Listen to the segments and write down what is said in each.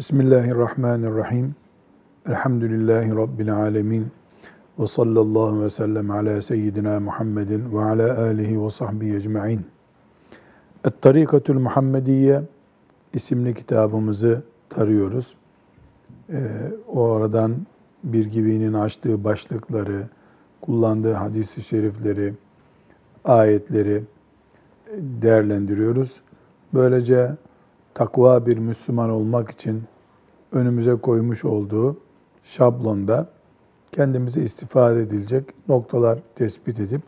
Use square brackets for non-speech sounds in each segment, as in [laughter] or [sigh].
Bismillahirrahmanirrahim. Elhamdülillahi Rabbil alemin. Ve sallallahu ve sellem ala seyyidina Muhammedin ve ala alihi ve sahbihi ecma'in. Et-Tarikatul Muhammediye isimli kitabımızı tarıyoruz. Ee, oradan bir gibinin açtığı başlıkları, kullandığı hadisi şerifleri, ayetleri değerlendiriyoruz. Böylece takva bir Müslüman olmak için önümüze koymuş olduğu şablonda kendimize istifade edilecek noktalar tespit edip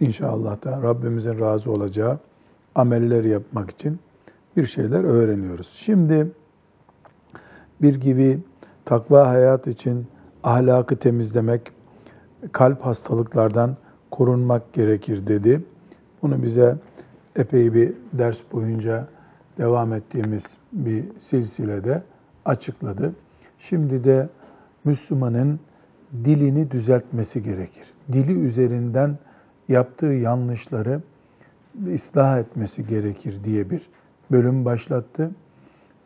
inşallah da Rabbimizin razı olacağı ameller yapmak için bir şeyler öğreniyoruz. Şimdi bir gibi takva hayat için ahlakı temizlemek, kalp hastalıklardan korunmak gerekir dedi. Bunu bize epey bir ders boyunca devam ettiğimiz bir silsilede açıkladı. Şimdi de Müslümanın dilini düzeltmesi gerekir. Dili üzerinden yaptığı yanlışları ıslah etmesi gerekir diye bir bölüm başlattı.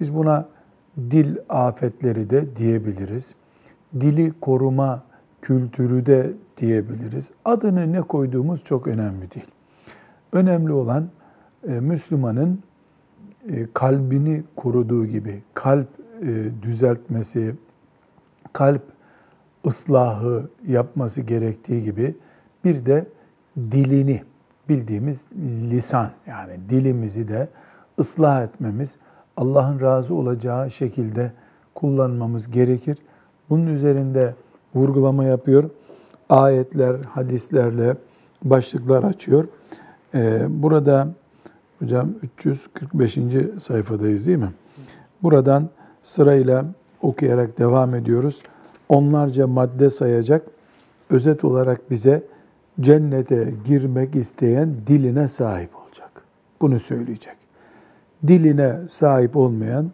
Biz buna dil afetleri de diyebiliriz. Dili koruma kültürü de diyebiliriz. Adını ne koyduğumuz çok önemli değil. Önemli olan e, Müslümanın e, kalbini koruduğu gibi kalp düzeltmesi, kalp ıslahı yapması gerektiği gibi bir de dilini bildiğimiz lisan yani dilimizi de ıslah etmemiz, Allah'ın razı olacağı şekilde kullanmamız gerekir. Bunun üzerinde vurgulama yapıyor. Ayetler, hadislerle başlıklar açıyor. Ee, burada hocam 345. sayfadayız değil mi? Buradan sırayla okuyarak devam ediyoruz. Onlarca madde sayacak. Özet olarak bize cennete girmek isteyen diline sahip olacak. Bunu söyleyecek. Diline sahip olmayan,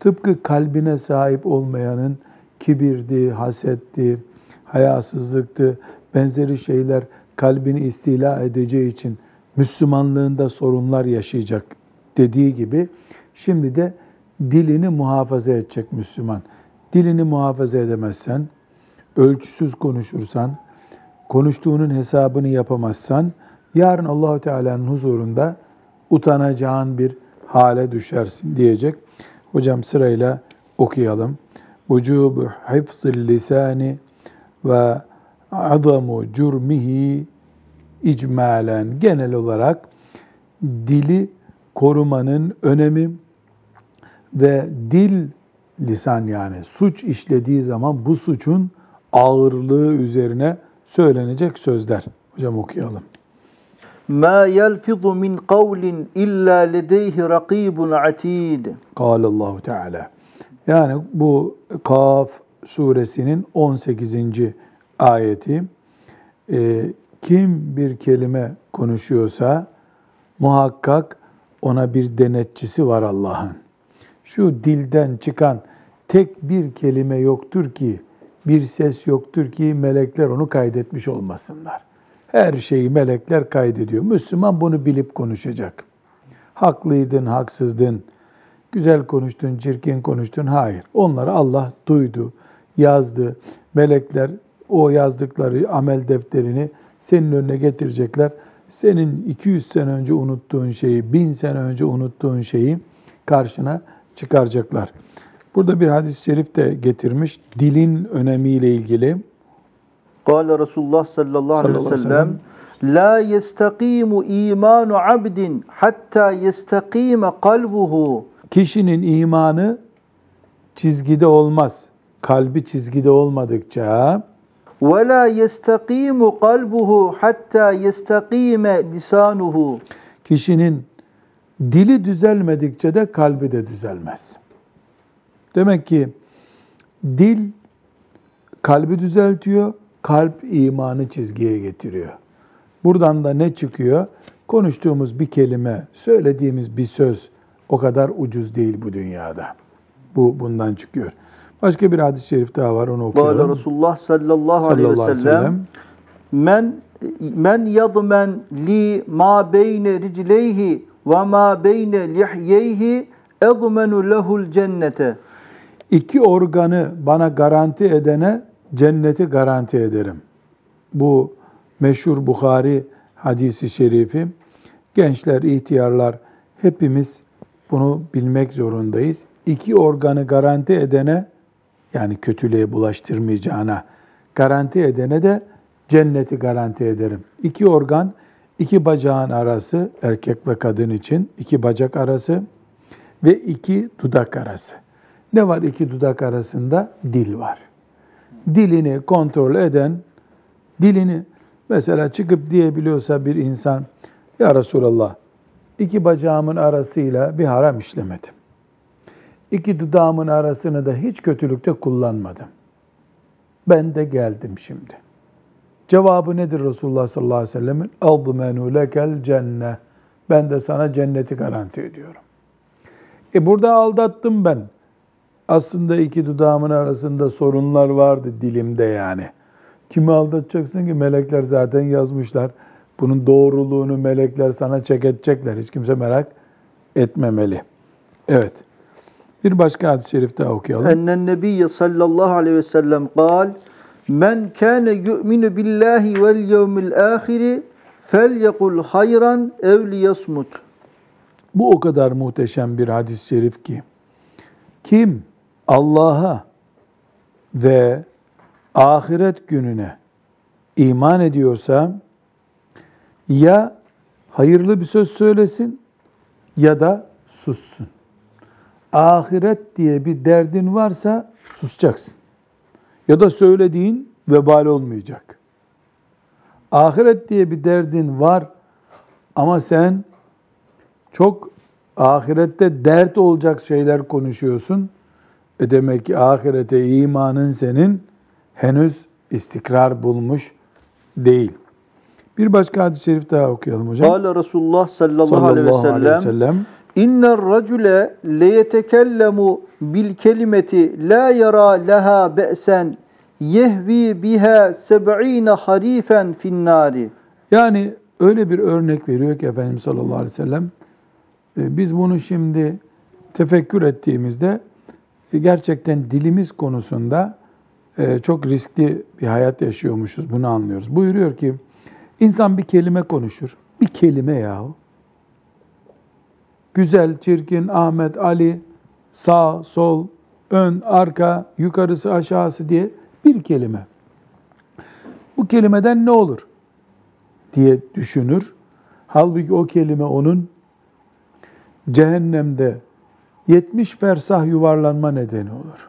tıpkı kalbine sahip olmayanın kibirdi, hasetti, hayasızlıktı, benzeri şeyler kalbini istila edeceği için Müslümanlığında sorunlar yaşayacak dediği gibi şimdi de dilini muhafaza edecek Müslüman. Dilini muhafaza edemezsen, ölçüsüz konuşursan, konuştuğunun hesabını yapamazsan yarın Allahu Teala'nın huzurunda utanacağın bir hale düşersin diyecek. Hocam sırayla okuyalım. Vücubu hifzil lisani ve azamu cürmihi icmalen genel olarak dili korumanın önemi ve dil lisan yani suç işlediği zaman bu suçun ağırlığı üzerine söylenecek sözler. Hocam okuyalım. Ma yelfizu min kavlin illa ledeyhi rakibun atid. Allahu Teala. Yani bu Kaf suresinin 18. ayeti. Ee, kim bir kelime konuşuyorsa muhakkak ona bir denetçisi var Allah'ın. Şu dilden çıkan tek bir kelime yoktur ki, bir ses yoktur ki melekler onu kaydetmiş olmasınlar. Her şeyi melekler kaydediyor. Müslüman bunu bilip konuşacak. Haklıydın, haksızdın, güzel konuştun, çirkin konuştun. Hayır. Onları Allah duydu, yazdı. Melekler o yazdıkları amel defterini senin önüne getirecekler. Senin 200 sene önce unuttuğun şeyi, 1000 sene önce unuttuğun şeyi karşına çıkaracaklar. Burada bir hadis-i şerif de getirmiş. Dilin önemiyle ilgili. Kale Resulullah sallallahu aleyhi ve sellem La yestakimu imanu abdin hatta yestakime kalbuhu. Kişinin imanı çizgide olmaz. Kalbi çizgide olmadıkça ve la yestakimu kalbuhu hatta yestakime lisanuhu. Kişinin dili düzelmedikçe de kalbi de düzelmez. Demek ki dil kalbi düzeltiyor, kalp imanı çizgiye getiriyor. Buradan da ne çıkıyor? Konuştuğumuz bir kelime, söylediğimiz bir söz o kadar ucuz değil bu dünyada. Bu bundan çıkıyor. Başka bir hadis-i şerif daha var onu okuyalım. Kâle Resulullah sallallahu, aleyhi ve sellem men men yadmen li ma beyne ricleyhi ve ma beyne lihyeyhi edmenu lehul cennete. İki organı bana garanti edene cenneti garanti ederim. Bu meşhur Bukhari hadisi şerifi. Gençler, ihtiyarlar hepimiz bunu bilmek zorundayız. İki organı garanti edene yani kötülüğe bulaştırmayacağına garanti edene de cenneti garanti ederim. İki organ, iki bacağın arası erkek ve kadın için iki bacak arası ve iki dudak arası. Ne var iki dudak arasında? Dil var. Dilini kontrol eden, dilini mesela çıkıp diyebiliyorsa bir insan, Ya Resulallah, iki bacağımın arasıyla bir haram işlemedim. İki dudağımın arasını da hiç kötülükte kullanmadım. Ben de geldim şimdi. Cevabı nedir Resulullah sallallahu aleyhi ve sellem'in? اَضْمَنُ lekel cenne. Ben de sana cenneti garanti ediyorum. E burada aldattım ben. Aslında iki dudağımın arasında sorunlar vardı dilimde yani. Kimi aldatacaksın ki? Melekler zaten yazmışlar. Bunun doğruluğunu melekler sana çek edecekler. Hiç kimse merak etmemeli. Evet. Bir başka hadis-i şerif daha okuyalım. Ennen nebiyye sallallahu aleyhi ve sellem kal Men kâne yu'minu billahi vel yevmil âhiri fel yekul hayran ev liyasmut. Bu o kadar muhteşem bir hadis-i şerif ki kim Allah'a ve ahiret gününe iman ediyorsa ya hayırlı bir söz söylesin ya da sussun. Ahiret diye bir derdin varsa susacaksın. Ya da söylediğin vebal olmayacak. Ahiret diye bir derdin var ama sen çok ahirette dert olacak şeyler konuşuyorsun. E demek ki ahirete imanın senin henüz istikrar bulmuş değil. Bir başka hadis-i şerif daha okuyalım hocam. Kâle Resulullah sallallahu, aleyhi ve Sallallahu aleyhi ve sellem sellem. İnner racule leyetekellemu bil kelimeti la yara leha be'sen yehvi biha seb'ine harifen finnari. Yani öyle bir örnek veriyor ki Efendimiz sallallahu aleyhi ve sellem. e, Biz bunu şimdi tefekkür ettiğimizde e, gerçekten dilimiz konusunda e, çok riskli bir hayat yaşıyormuşuz. Bunu anlıyoruz. Buyuruyor ki insan bir kelime konuşur. Bir kelime yahu. Güzel, çirkin, Ahmet, Ali, sağ, sol, ön, arka, yukarısı, aşağısı diye bir kelime. Bu kelimeden ne olur diye düşünür. Halbuki o kelime onun cehennemde 70 fersah yuvarlanma nedeni olur.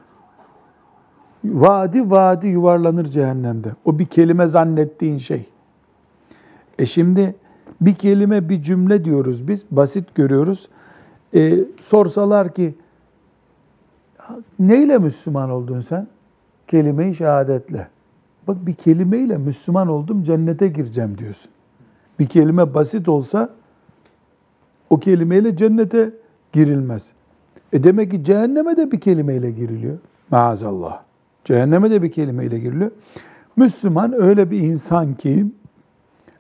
Vadi vadi yuvarlanır cehennemde. O bir kelime zannettiğin şey. E şimdi bir kelime bir cümle diyoruz biz, basit görüyoruz. E, sorsalar ki neyle Müslüman oldun sen? Kelime-i şehadetle. Bak bir kelimeyle Müslüman oldum cennete gireceğim diyorsun. Bir kelime basit olsa o kelimeyle cennete girilmez. E demek ki cehenneme de bir kelimeyle giriliyor. Maazallah. Cehenneme de bir kelimeyle giriliyor. Müslüman öyle bir insan ki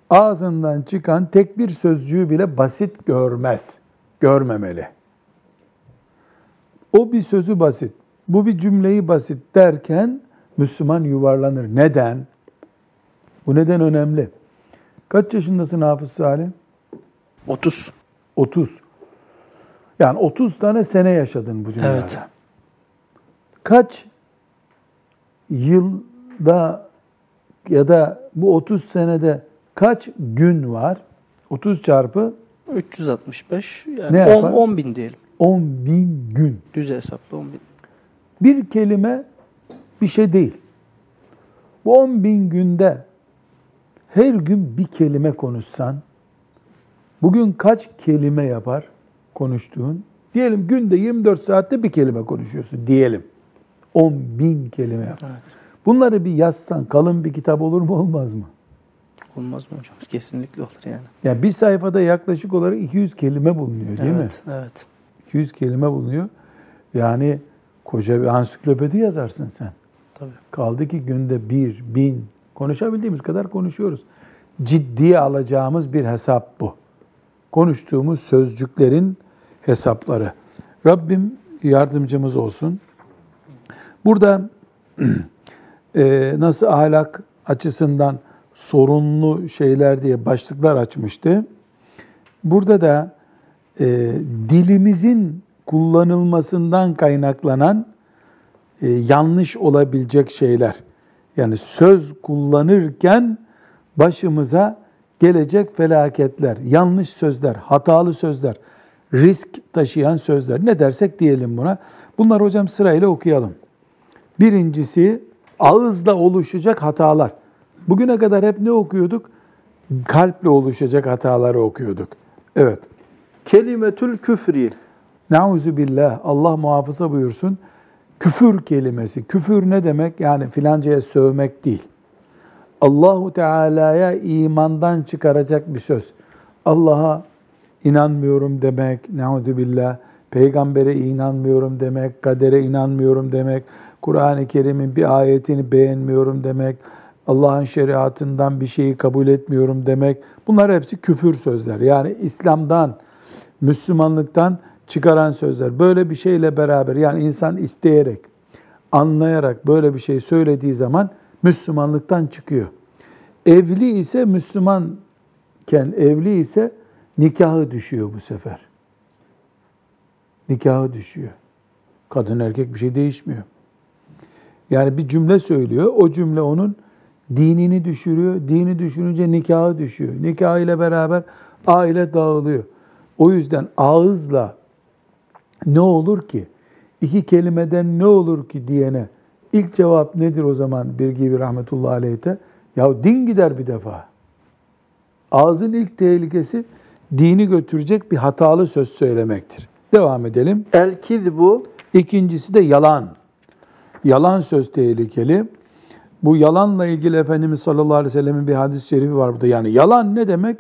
ağzından çıkan tek bir sözcüğü bile basit görmez. Görmemeli. O bir sözü basit, bu bir cümleyi basit derken Müslüman yuvarlanır. Neden? Bu neden önemli. Kaç yaşındasın Hafız Salim? 30. 30. Yani 30 tane sene yaşadın bu dünyada. Evet. Kaç yılda ya da bu 30 senede kaç gün var? 30 çarpı 365 yani Ne 10, yapar? 10 bin diyelim. 10 bin gün. Düz hesapla 10 bin. Bir kelime bir şey değil. Bu 10 bin günde her gün bir kelime konuşsan, bugün kaç kelime yapar konuştuğun? Diyelim günde 24 saatte bir kelime konuşuyorsun diyelim. 10 bin kelime yapar. Evet. Bunları bir yazsan kalın bir kitap olur mu olmaz mı? Olmaz mı hocam? Kesinlikle olur yani. Ya bir sayfada yaklaşık olarak 200 kelime bulunuyor değil mi? evet, Evet. 200 kelime bulunuyor. Yani koca bir ansiklopedi yazarsın sen. Tabii. Kaldı ki günde bir, bin, konuşabildiğimiz kadar konuşuyoruz. Ciddiye alacağımız bir hesap bu. Konuştuğumuz sözcüklerin hesapları. Rabbim yardımcımız olsun. Burada [clears throat] e, nasıl ahlak açısından sorunlu şeyler diye başlıklar açmıştı. Burada da e, dilimizin kullanılmasından kaynaklanan e, yanlış olabilecek şeyler. Yani söz kullanırken başımıza gelecek felaketler, yanlış sözler, hatalı sözler, risk taşıyan sözler. Ne dersek diyelim buna. Bunlar hocam sırayla okuyalım. Birincisi ağızla oluşacak hatalar. Bugüne kadar hep ne okuyorduk? Kalple oluşacak hataları okuyorduk. Evet. Kelimetül küfri. Nauzu billah. Allah muhafaza buyursun. Küfür kelimesi. Küfür ne demek? Yani filancaya sövmek değil. Allahu Teala'ya imandan çıkaracak bir söz. Allah'a inanmıyorum demek, neuzu billah, peygambere inanmıyorum demek, kadere inanmıyorum demek, Kur'an-ı Kerim'in bir ayetini beğenmiyorum demek, Allah'ın şeriatından bir şeyi kabul etmiyorum demek. Bunlar hepsi küfür sözler. Yani İslam'dan, Müslümanlıktan çıkaran sözler. Böyle bir şeyle beraber yani insan isteyerek, anlayarak böyle bir şey söylediği zaman Müslümanlıktan çıkıyor. Evli ise Müslümanken evli ise nikahı düşüyor bu sefer. Nikahı düşüyor. Kadın erkek bir şey değişmiyor. Yani bir cümle söylüyor. O cümle onun dinini düşürüyor. Dini düşününce nikahı düşüyor. Nikah ile beraber aile dağılıyor. O yüzden ağızla ne olur ki? iki kelimeden ne olur ki diyene ilk cevap nedir o zaman bir gibi rahmetullahi aleyhte? Ya din gider bir defa. Ağzın ilk tehlikesi dini götürecek bir hatalı söz söylemektir. Devam edelim. El kizbu. İkincisi de yalan. Yalan söz tehlikeli. Bu yalanla ilgili Efendimiz sallallahu aleyhi ve sellemin bir hadis-i şerifi var burada. Yani yalan ne demek?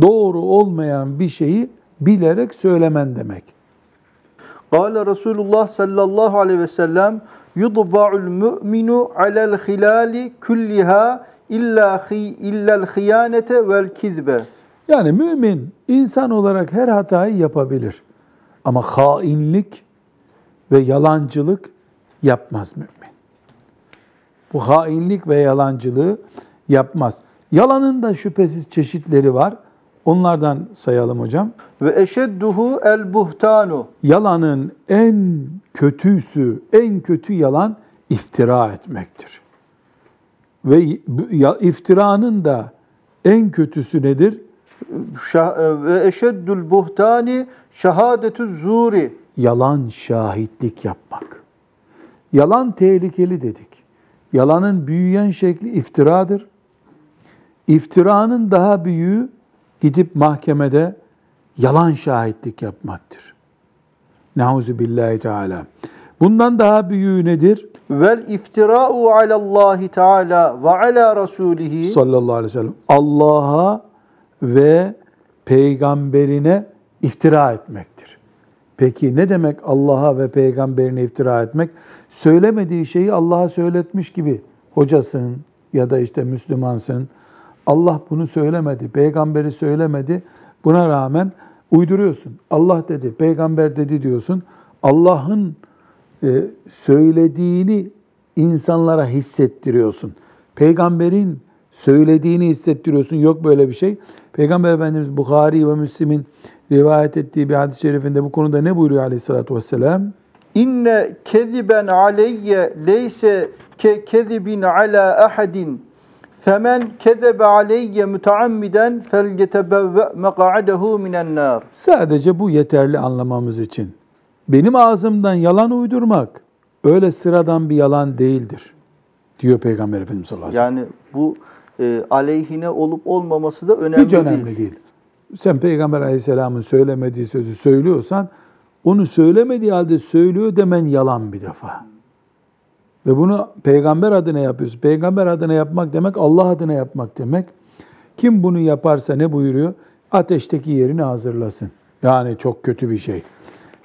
Doğru olmayan bir şeyi bilerek söylemen demek. Kale Resulullah sallallahu aleyhi ve sellem yudba'ul mu'minu alel hilali kulliha illa illa'l hıyanete vel kizbe. Yani mümin insan olarak her hatayı yapabilir. Ama hainlik ve yalancılık yapmaz mümin. Bu hainlik ve yalancılığı yapmaz. Yalanın da şüphesiz çeşitleri var. Onlardan sayalım hocam. Ve eşedduhu el buhtanu. Yalanın en kötüsü, en kötü yalan iftira etmektir. Ve iftiranın da en kötüsü nedir? Ve eşeddül buhtani şehadetü zuri. Yalan şahitlik yapmak. Yalan tehlikeli dedik. Yalanın büyüyen şekli iftiradır. İftiranın daha büyüğü gidip mahkemede yalan şahitlik yapmaktır. Nauzu billahi teala. Bundan daha büyüğü nedir? Vel iftira'u alallahi teala ve ala rasulihi sallallahu aleyhi ve sellem. Allah'a ve peygamberine iftira etmektir. Peki ne demek Allah'a ve peygamberine iftira etmek? Söylemediği şeyi Allah'a söyletmiş gibi hocasın ya da işte Müslümansın. Allah bunu söylemedi, peygamberi söylemedi. Buna rağmen uyduruyorsun. Allah dedi, peygamber dedi diyorsun. Allah'ın e, söylediğini insanlara hissettiriyorsun. Peygamberin söylediğini hissettiriyorsun. Yok böyle bir şey. Peygamber Efendimiz Bukhari ve Müslim'in rivayet ettiği bir hadis-i şerifinde bu konuda ne buyuruyor aleyhissalatü vesselam? İnne keziben aleyye leyse ke kezibin ala ahadin femen kezebe aleyye müteammiden felgetebevve meka'adehu minen nar. Sadece bu yeterli anlamamız için. Benim ağzımdan yalan uydurmak öyle sıradan bir yalan değildir diyor Peygamber Efendimiz sallallahu aleyhi ve sellem. Yani bu e, aleyhine olup olmaması da önemli Hiç önemli değil. değil. Sen Peygamber aleyhisselamın söylemediği sözü söylüyorsan onu söylemediği halde söylüyor demen yalan bir defa. Ve bunu peygamber adına yapıyorsun. Peygamber adına yapmak demek Allah adına yapmak demek. Kim bunu yaparsa ne buyuruyor? Ateşteki yerini hazırlasın. Yani çok kötü bir şey.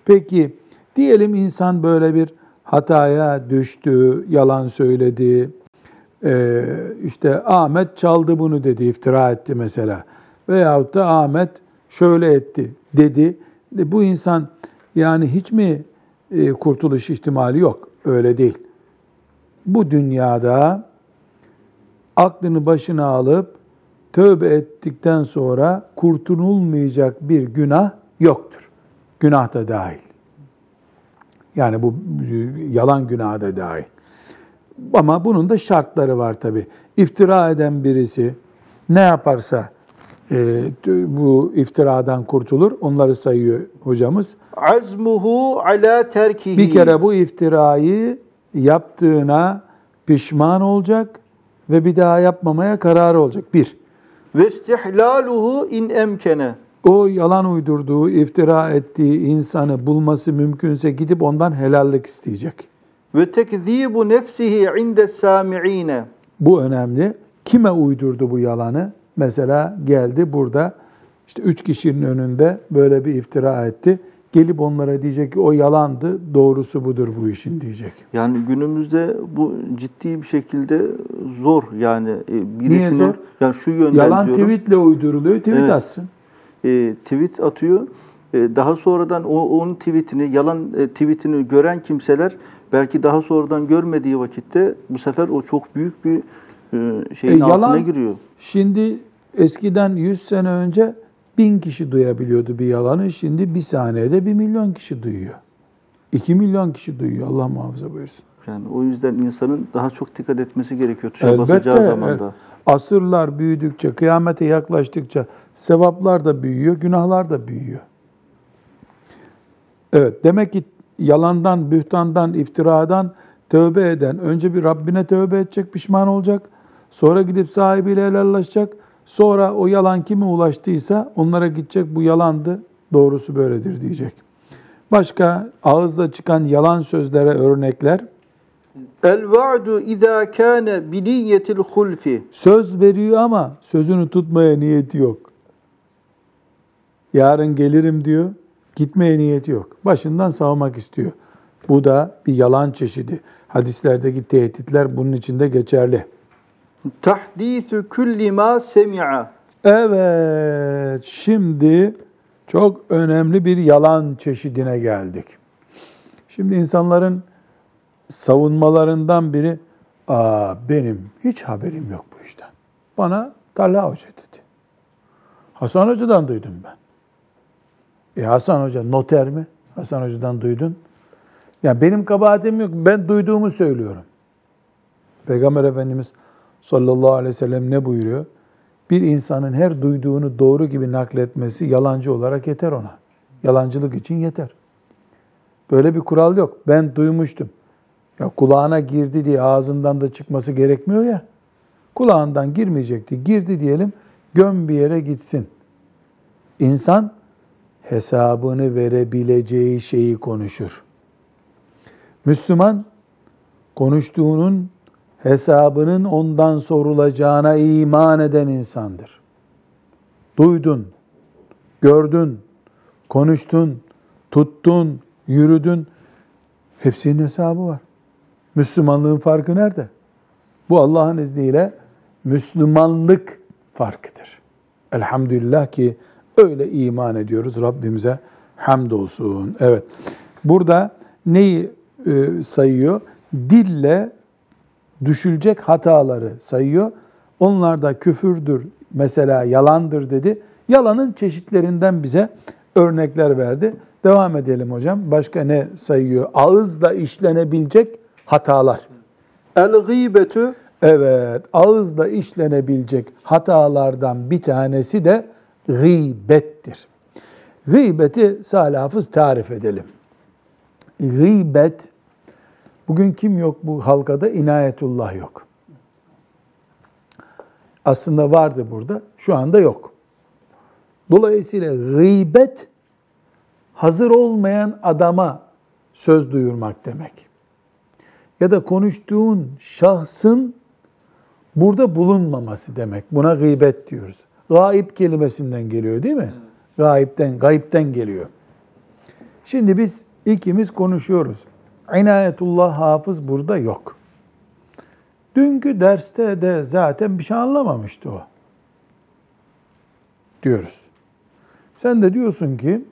Peki diyelim insan böyle bir hataya düştü, yalan söyledi. Ee, işte Ahmet çaldı bunu dedi, iftira etti mesela. Veyahut da Ahmet şöyle etti dedi. Bu insan yani hiç mi e, kurtuluş ihtimali yok? Öyle değil. bu dünyada aklını başına alıp tövbe ettikten sonra kurtululmayacak bir günah yoktur. Günah da dahil. Yani bu yalan günah da dahil. Ama bunun da şartları var tabi. İftira eden birisi ne yaparsa bu iftiradan kurtulur. Onları sayıyor hocamız. Azmuhu ala terkihi. Bir kere bu iftirayı yaptığına pişman olacak ve bir daha yapmamaya kararı olacak. Bir, ve istihlaluhu in emkene. o yalan uydurduğu, iftira ettiği insanı bulması mümkünse gidip ondan helallik isteyecek. Ve tekzibu nefsihi inde sami'ine. Bu önemli. Kime uydurdu bu yalanı? Mesela geldi burada işte üç kişinin önünde böyle bir iftira etti. Gelip onlara diyecek ki o yalandı, doğrusu budur bu işin diyecek. Yani günümüzde bu ciddi bir şekilde zor yani e, birisine Niye zor? yani şu yönden Yalan diyorum. tweetle uyduruluyor, tweet Evet. atsın. e, tweet atıyor. E, daha sonradan o onun tweetini, yalan e, tweetini gören kimseler belki daha sonradan görmediği vakitte bu sefer o çok büyük bir şeyin E, altına yalan- giriyor. Şimdi eskiden 100 sene önce bin kişi duyabiliyordu bir yalanı. Şimdi bir saniyede bir milyon kişi duyuyor. 2 milyon kişi duyuyor. Allah muhafaza buyursun. Yani o yüzden insanın daha çok dikkat etmesi gerekiyor tuşa Elbette, basacağı evet. zamanda. Asırlar büyüdükçe, kıyamete yaklaştıkça sevaplar da büyüyor, günahlar da büyüyor. Evet, demek ki yalandan, bühtandan, iftiradan tövbe eden önce bir Rabbine tövbe edecek, pişman olacak. Sonra gidip sahibiyle helallaşacak. Sonra o yalan kime ulaştıysa onlara gidecek bu yalandı, doğrusu böyledir diyecek. Başka ağızda çıkan yalan sözlere örnekler. El va'du izâ kâne bi niyyetil hulfi. Söz veriyor ama sözünü tutmaya niyeti yok. Yarın gelirim diyor, gitmeye niyeti yok. Başından savmak istiyor. Bu da bir yalan çeşidi. Hadislerdeki tehditler bunun içinde geçerli. Tahdîsü kulli mâ semi'a. Evet, şimdi çok önemli bir yalan çeşidine geldik. Şimdi insanların savunmalarından biri, Aa, benim hiç haberim yok bu işten. Bana Talha Hoca dedi. Hasan Hoca'dan duydum ben. E Hasan Hoca noter mi? Hasan Hoca'dan duydun. Ya benim kabahatim yok. Ben duyduğumu söylüyorum. Peygamber Efendimiz sallallahu aleyhi ve sellem ne buyuruyor? Bir insanın her duyduğunu doğru gibi nakletmesi yalancı olarak yeter ona. Yalancılık için yeter. Böyle bir kural yok. Ben duymuştum. Ya kulağına girdi diye ağzından da çıkması gerekmiyor ya. Kulağından girmeyecekti. Girdi diyelim. Göm bir yere gitsin. İnsan hesabını verebileceği şeyi konuşur. Müslüman konuştuğunun hesabının ondan sorulacağına iman eden insandır. Duydun, gördün, konuştun, tuttun, yürüdün. Hepsinin hesabı var. Müslümanlığın farkı nerede? Bu Allah'ın izniyle Müslümanlık farkıdır. Elhamdülillah ki öyle iman ediyoruz. Rabbimize hamdolsun. Evet. Burada neyi e, sayıyor? Dille düşülecek hataları sayıyor. Onlar da küfürdür, mesela yalandır dedi. Yalanın çeşitlerinden bize örnekler verdi. Devam edelim hocam. Başka ne sayıyor? Ağızla işlenebilecek hatalar. El gıybetü Evet, ağızla işlenebilecek hatalardan bir tanesi de gıybettir. Gıybeti Salih Hafız tarif edelim. Gıybet, bugün kim yok bu halkada? İnayetullah yok. Aslında vardı burada, şu anda yok. Dolayısıyla gıybet, hazır olmayan adama söz duyurmak demek. Ya da konuştuğun şahsın burada bulunmaması demek. Buna gıybet diyoruz. Gaib kelimesinden geliyor değil mi? Gaipten, gayipten geliyor. Şimdi biz ikimiz konuşuyoruz. İnayetullah hafız burada yok. Dünkü derste de zaten bir şey anlamamıştı o. Diyoruz. Sen de diyorsun ki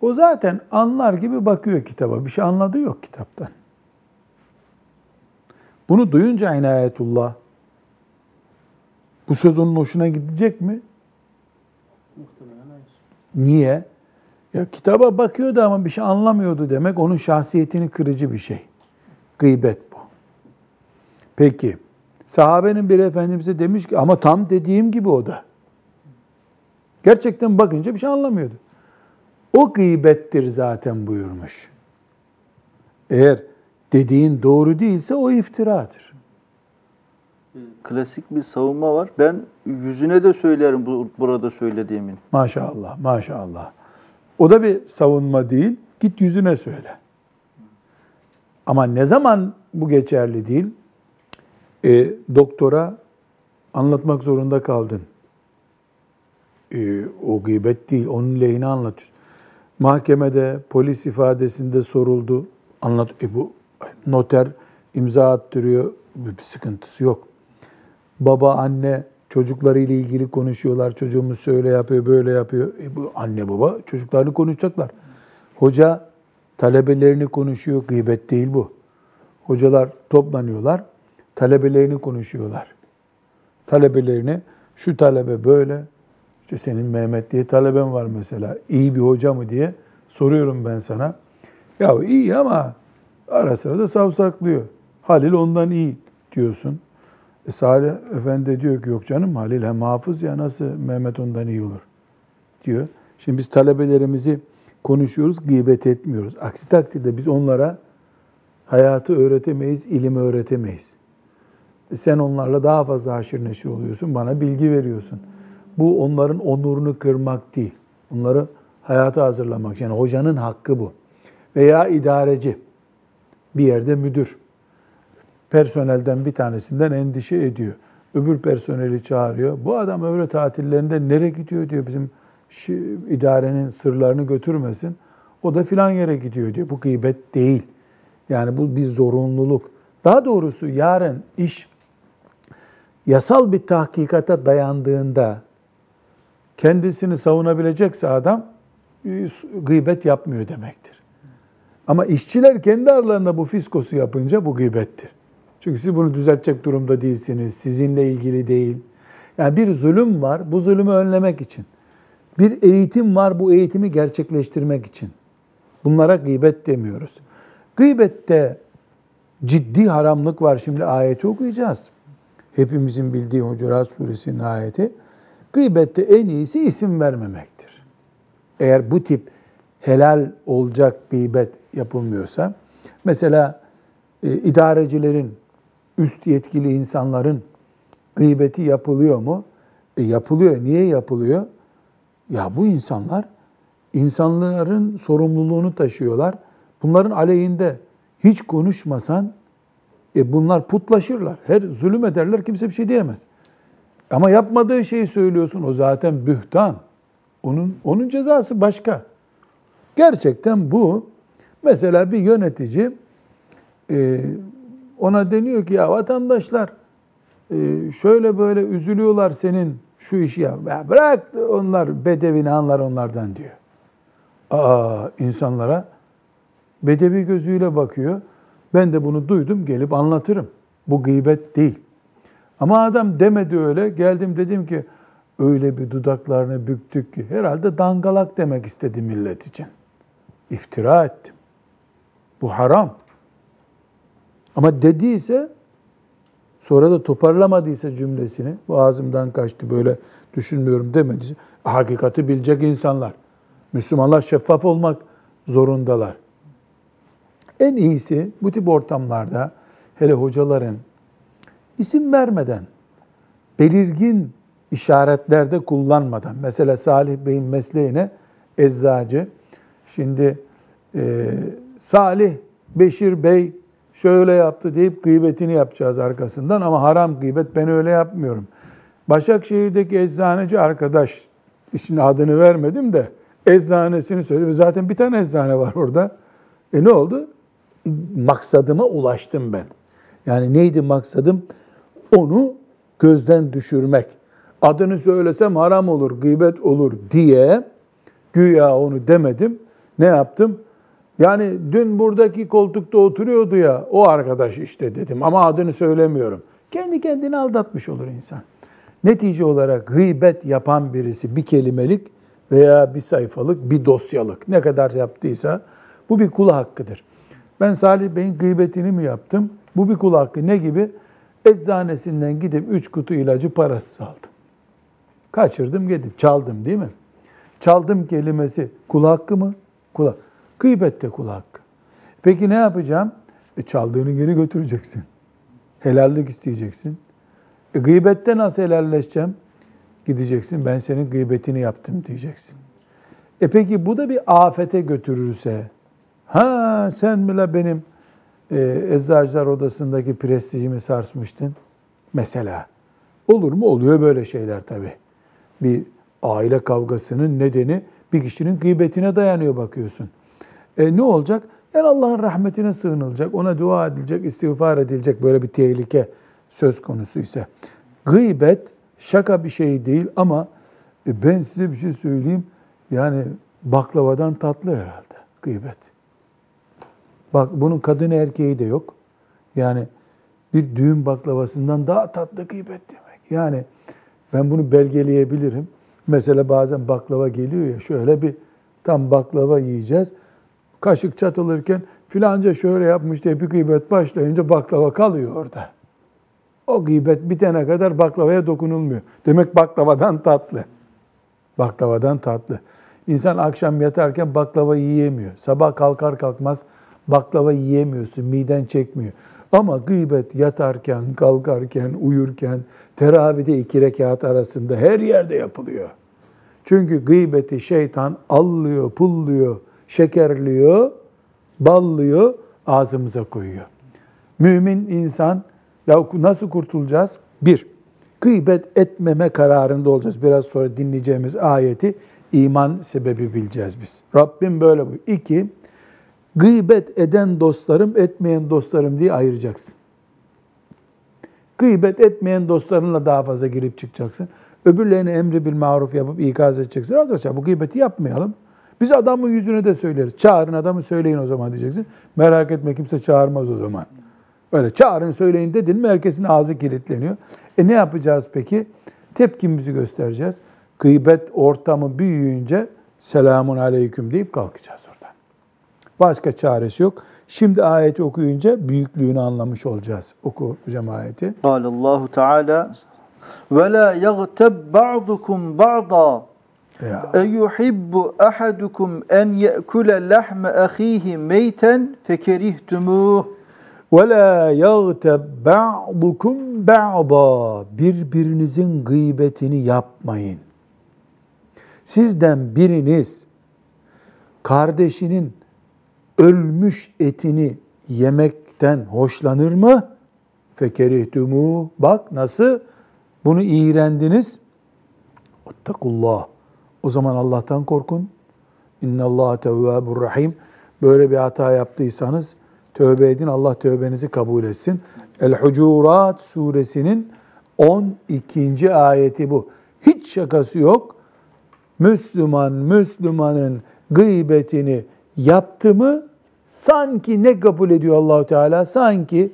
o zaten anlar gibi bakıyor kitaba. Bir şey anladığı yok kitaptan. Bunu duyunca inayetullah bu söz onun hoşuna gidecek mi? Niye? Ya kitaba bakıyordu ama bir şey anlamıyordu demek onun şahsiyetini kırıcı bir şey. Gıybet bu. Peki sahabenin bir efendimize demiş ki ama tam dediğim gibi o da. Gerçekten bakınca bir şey anlamıyordu. O gıybettir zaten buyurmuş. Eğer dediğin doğru değilse o iftiradır. Klasik bir savunma var. Ben yüzüne de söylerim bu, burada söylediğimin. Maşallah, maşallah. O da bir savunma değil. Git yüzüne söyle. Ama ne zaman bu geçerli değil? E, doktora anlatmak zorunda kaldın. E, o gıybet değil, onun lehine anlatıyorsun. Mahkemede, polis ifadesinde soruldu. Anlat, e bu noter imza attırıyor, bir sıkıntısı yok. Baba, anne çocuklarıyla ilgili konuşuyorlar. Çocuğumuz şöyle yapıyor, böyle yapıyor. E bu anne baba çocuklarını konuşacaklar. Hoca talebelerini konuşuyor. Gıybet değil bu. Hocalar toplanıyorlar. Talebelerini konuşuyorlar. Talebelerini şu talebe böyle. İşte senin Mehmet diye taleben var mesela. İyi bir hoca mı diye soruyorum ben sana. Ya iyi ama ara sıra da savsaklıyor. Halil ondan iyi diyorsun. E Salih Efendi diyor ki yok canım Halil hem hafız ya nasıl Mehmet ondan iyi olur diyor. Şimdi biz talebelerimizi konuşuyoruz, gıybet etmiyoruz. Aksi takdirde biz onlara hayatı öğretemeyiz, ilimi öğretemeyiz. E sen onlarla daha fazla haşir neşir oluyorsun, bana bilgi veriyorsun. Bu onların onurunu kırmak değil. Onları hayata hazırlamak. Yani hocanın hakkı bu. Veya idareci, bir yerde müdür personelden bir tanesinden endişe ediyor. Öbür personeli çağırıyor. Bu adam öğle tatillerinde nereye gidiyor diyor bizim idarenin sırlarını götürmesin. O da filan yere gidiyor diyor. Bu gıybet değil. Yani bu bir zorunluluk. Daha doğrusu yarın iş yasal bir tahkikata dayandığında kendisini savunabilecekse adam gıybet yapmıyor demektir. Ama işçiler kendi aralarında bu fiskosu yapınca bu gıybettir. Çünkü siz bunu düzeltecek durumda değilsiniz. Sizinle ilgili değil. Yani bir zulüm var. Bu zulümü önlemek için. Bir eğitim var. Bu eğitimi gerçekleştirmek için. Bunlara gıybet demiyoruz. Gıybette ciddi haramlık var. Şimdi ayeti okuyacağız. Hepimizin bildiği Hucurat Suresinin ayeti. Gıybette en iyisi isim vermemektir. Eğer bu tip helal olacak gıybet yapılmıyorsa, mesela e, idarecilerin üst yetkili insanların gıybeti yapılıyor mu? E yapılıyor. Niye yapılıyor? Ya bu insanlar insanların sorumluluğunu taşıyorlar. Bunların aleyhinde hiç konuşmasan e bunlar putlaşırlar. Her zulüm ederler kimse bir şey diyemez. Ama yapmadığı şeyi söylüyorsun o zaten bühtan. Onun onun cezası başka. Gerçekten bu mesela bir yönetici e, ona deniyor ki ya vatandaşlar e, şöyle böyle üzülüyorlar senin şu işi ya. ya bırak onlar bedevini anlar onlardan diyor. Aa insanlara bedevi gözüyle bakıyor. Ben de bunu duydum gelip anlatırım. Bu gıybet değil. Ama adam demedi öyle. Geldim dedim ki öyle bir dudaklarını büktük ki herhalde dangalak demek istedi millet için. İftira ettim. Bu haram. Ama dediyse sonra da toparlamadıysa cümlesini bu ağzımdan kaçtı böyle düşünmüyorum demediyse hakikati bilecek insanlar. Müslümanlar şeffaf olmak zorundalar. En iyisi bu tip ortamlarda hele hocaların isim vermeden, belirgin işaretlerde kullanmadan, mesela Salih Bey'in mesleğine eczacı, şimdi e, Salih Beşir Bey şöyle yaptı deyip gıybetini yapacağız arkasından ama haram gıybet ben öyle yapmıyorum. Başakşehir'deki eczaneci arkadaş, işin adını vermedim de eczanesini söyledi. Zaten bir tane eczane var orada. E ne oldu? Maksadıma ulaştım ben. Yani neydi maksadım? Onu gözden düşürmek. Adını söylesem haram olur, gıybet olur diye güya onu demedim. Ne yaptım? Yani dün buradaki koltukta oturuyordu ya o arkadaş işte dedim ama adını söylemiyorum. Kendi kendini aldatmış olur insan. Netice olarak gıybet yapan birisi bir kelimelik veya bir sayfalık, bir dosyalık ne kadar yaptıysa bu bir kul hakkıdır. Ben Salih Bey'in gıybetini mi yaptım? Bu bir kul hakkı. Ne gibi? Eczanesinden gidip üç kutu ilacı parasız aldım. Kaçırdım gidip çaldım değil mi? Çaldım kelimesi kul hakkı mı? Kul hakkı. Gıybet de kul hakkı. Peki ne yapacağım? E, çaldığını geri götüreceksin. Helallik isteyeceksin. E, gıybette nasıl helalleşeceğim? Gideceksin ben senin gıybetini yaptım diyeceksin. E peki bu da bir afete götürürse, ha sen bile benim e, eczacılar odasındaki prestijimi sarsmıştın. Mesela. Olur mu? Oluyor böyle şeyler tabii. Bir aile kavgasının nedeni bir kişinin gıybetine dayanıyor bakıyorsun. E, ne olacak? Yani Allah'ın rahmetine sığınılacak, ona dua edilecek, istiğfar edilecek böyle bir tehlike söz konusu ise. Gıybet şaka bir şey değil ama e, ben size bir şey söyleyeyim. Yani baklavadan tatlı herhalde gıybet. Bak bunun kadın erkeği de yok. Yani bir düğün baklavasından daha tatlı gıybet demek. Yani ben bunu belgeleyebilirim. Mesela bazen baklava geliyor ya şöyle bir tam baklava yiyeceğiz. Kaşık çatılırken filanca şöyle yapmış diye bir gıybet başlayınca baklava kalıyor orada. O gıybet bitene kadar baklavaya dokunulmuyor. Demek baklavadan tatlı. Baklavadan tatlı. İnsan akşam yatarken baklava yiyemiyor. Sabah kalkar kalkmaz baklava yiyemiyorsun, miden çekmiyor. Ama gıybet yatarken, kalkarken, uyurken, teravide iki rekat arasında her yerde yapılıyor. Çünkü gıybeti şeytan allıyor, pulluyor, şekerliyor, ballıyor, ağzımıza koyuyor. Mümin insan, ya nasıl kurtulacağız? Bir, gıybet etmeme kararında olacağız. Biraz sonra dinleyeceğimiz ayeti iman sebebi bileceğiz biz. Rabbim böyle bu. İki, gıybet eden dostlarım, etmeyen dostlarım diye ayıracaksın. Gıybet etmeyen dostlarınla daha fazla girip çıkacaksın. Öbürlerine emri bil maruf yapıp ikaz edeceksin. Arkadaşlar bu gıybeti yapmayalım. Biz adamın yüzüne de söyleriz. Çağırın adamı söyleyin o zaman diyeceksin. Merak etme kimse çağırmaz o zaman. Öyle çağırın söyleyin dedin mi herkesin ağzı kilitleniyor. E ne yapacağız peki? Tepkimizi göstereceğiz. Gıybet ortamı büyüyünce selamun aleyküm deyip kalkacağız oradan. Başka çaresi yok. Şimdi ayeti okuyunca büyüklüğünü anlamış olacağız. Oku hocam ayeti. Allahu Teala ve la yagtab ba'dukum ba'da. Eyuhibbu ahadukum en ye'kule lahme ahihi meyten fekerihtumûh. Ve la yagteb ba'dukum ba'da. Birbirinizin gıybetini yapmayın. Sizden biriniz kardeşinin ölmüş etini yemekten hoşlanır mı? Fekerihtumu. Bak nasıl bunu iğrendiniz. Uttakullah. O zaman Allah'tan korkun. İnnallâhe tevvâbur rahim. Böyle bir hata yaptıysanız tövbe edin. Allah tövbenizi kabul etsin. El-Hucurat suresinin 12. ayeti bu. Hiç şakası yok. Müslüman Müslümanın gıybetini yaptı mı sanki ne kabul ediyor Allahu Teala? Sanki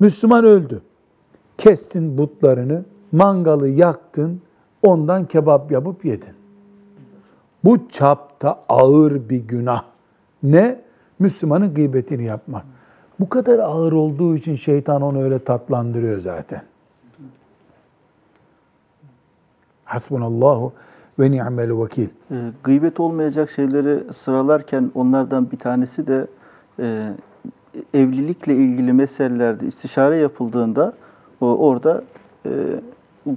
Müslüman öldü. Kestin butlarını, mangalı yaktın, ondan kebap yapıp yedin. Bu çapta ağır bir günah. Ne? Müslümanın gıybetini yapmak. Bu kadar ağır olduğu için şeytan onu öyle tatlandırıyor zaten. Hasbunallahu ve ni'mel vekil. E, gıybet olmayacak şeyleri sıralarken onlardan bir tanesi de e, evlilikle ilgili meselelerde istişare yapıldığında orada e,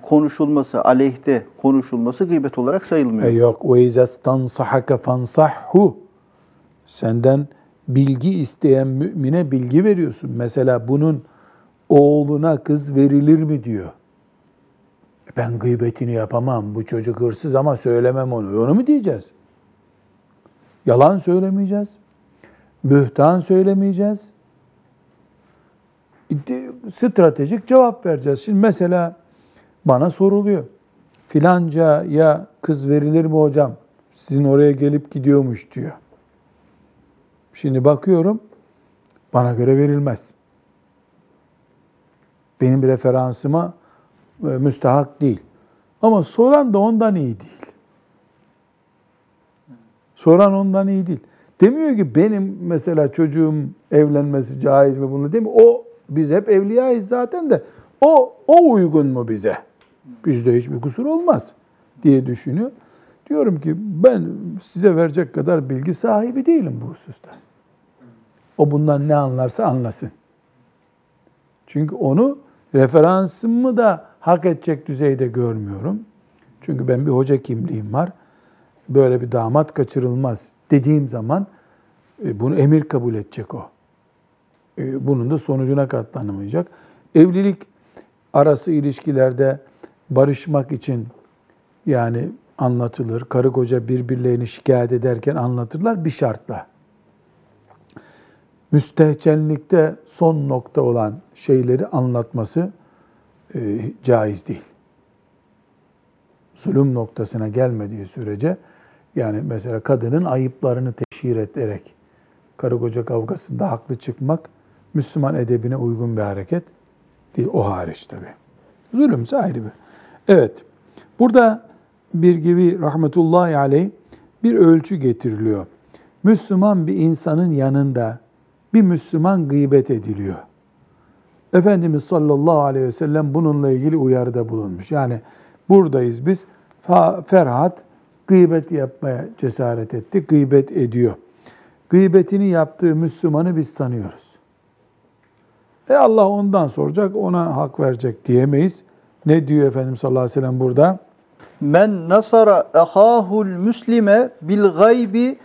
konuşulması, aleyhte konuşulması gıybet olarak sayılmıyor. E yok ve izâ stansahaka fansahhu. Senden bilgi isteyen mümine bilgi veriyorsun. Mesela bunun oğluna kız verilir mi diyor. Ben gıybetini yapamam. Bu çocuk hırsız ama söylemem onu. Onu mu diyeceğiz? Yalan söylemeyeceğiz. Bühtan söylemeyeceğiz. Stratejik cevap vereceğiz. Şimdi mesela bana soruluyor. Filanca ya kız verilir mi hocam? Sizin oraya gelip gidiyormuş diyor. Şimdi bakıyorum bana göre verilmez. Benim referansıma e, müstahak değil. Ama soran da ondan iyi değil. Soran ondan iyi değil. Demiyor ki benim mesela çocuğum evlenmesi caiz mi bunu demiyor. O biz hep evliyayız zaten de o o uygun mu bize? Bizde hiçbir kusur olmaz diye düşünüyor. Diyorum ki ben size verecek kadar bilgi sahibi değilim bu hususta. O bundan ne anlarsa anlasın. Çünkü onu referansımı da hak edecek düzeyde görmüyorum. Çünkü ben bir hoca kimliğim var. Böyle bir damat kaçırılmaz dediğim zaman e, bunu emir kabul edecek o. E, bunun da sonucuna katlanamayacak. Evlilik arası ilişkilerde barışmak için yani anlatılır. Karı koca birbirlerini şikayet ederken anlatırlar bir şartla. Müstehcenlikte son nokta olan şeyleri anlatması e, caiz değil. Zulüm noktasına gelmediği sürece yani mesela kadının ayıplarını teşhir ederek karı koca kavgasında haklı çıkmak Müslüman edebine uygun bir hareket değil. O hariç tabi. Zulümse ayrı bir. Evet. Burada bir gibi rahmetullahi aleyh bir ölçü getiriliyor. Müslüman bir insanın yanında bir Müslüman gıybet ediliyor. Efendimiz sallallahu aleyhi ve sellem bununla ilgili uyarıda bulunmuş. Yani buradayız biz. Ferhat gıybet yapmaya cesaret etti. Gıybet ediyor. Gıybetini yaptığı Müslümanı biz tanıyoruz. E Allah ondan soracak, ona hak verecek diyemeyiz. Ne diyor Efendimiz sallallahu aleyhi ve sellem burada? Men nasara ahahul müslime bil gaybi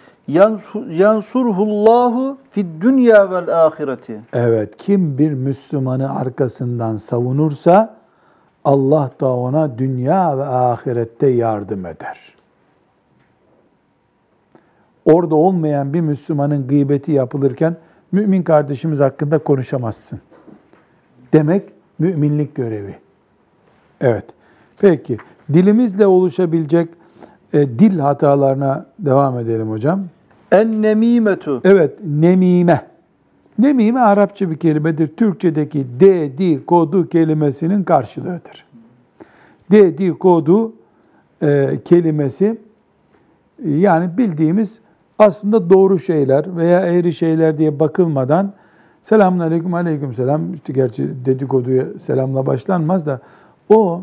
yansurhullahu fid dünya vel ahireti. Evet, kim bir Müslümanı arkasından savunursa Allah da ona dünya ve ahirette yardım eder. Orada olmayan bir Müslümanın gıybeti yapılırken mümin kardeşimiz hakkında konuşamazsın. Demek müminlik görevi. Evet. Peki dilimizle oluşabilecek e, dil hatalarına devam edelim hocam. En nemimetu. Evet, nemime. Nemime Arapça bir kelimedir. Türkçedeki dedikodu kelimesinin karşılığıdır. Dedikodu e, kelimesi yani bildiğimiz aslında doğru şeyler veya eğri şeyler diye bakılmadan selamun aleyküm aleyküm selam işte gerçi dedikoduya selamla başlanmaz da o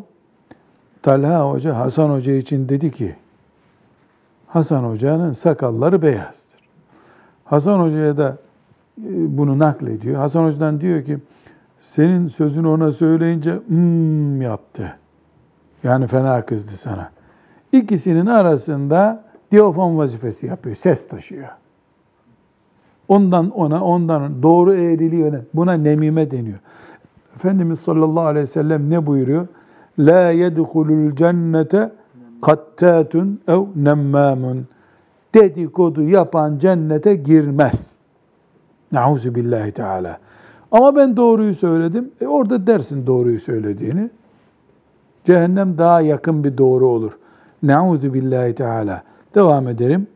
Talha Hoca Hasan Hoca için dedi ki Hasan Hoca'nın sakalları beyazdır. Hasan Hoca'ya da e, bunu naklediyor. Hasan Hoca'dan diyor ki senin sözünü ona söyleyince hmm yaptı. Yani fena kızdı sana. İkisinin arasında diyafon vazifesi yapıyor, ses taşıyor. Ondan ona, ondan doğru eğriliği yöne. Buna nemime deniyor. Efendimiz sallallahu aleyhi ve sellem ne buyuruyor? La yedhulul cennete kattatun ev nemmamun. Dedikodu yapan cennete girmez. Nauzu billahi teala. Ama ben doğruyu söyledim. E orada dersin doğruyu söylediğini. Cehennem daha yakın bir doğru olur. Nauzu billahi teala. Devam edelim.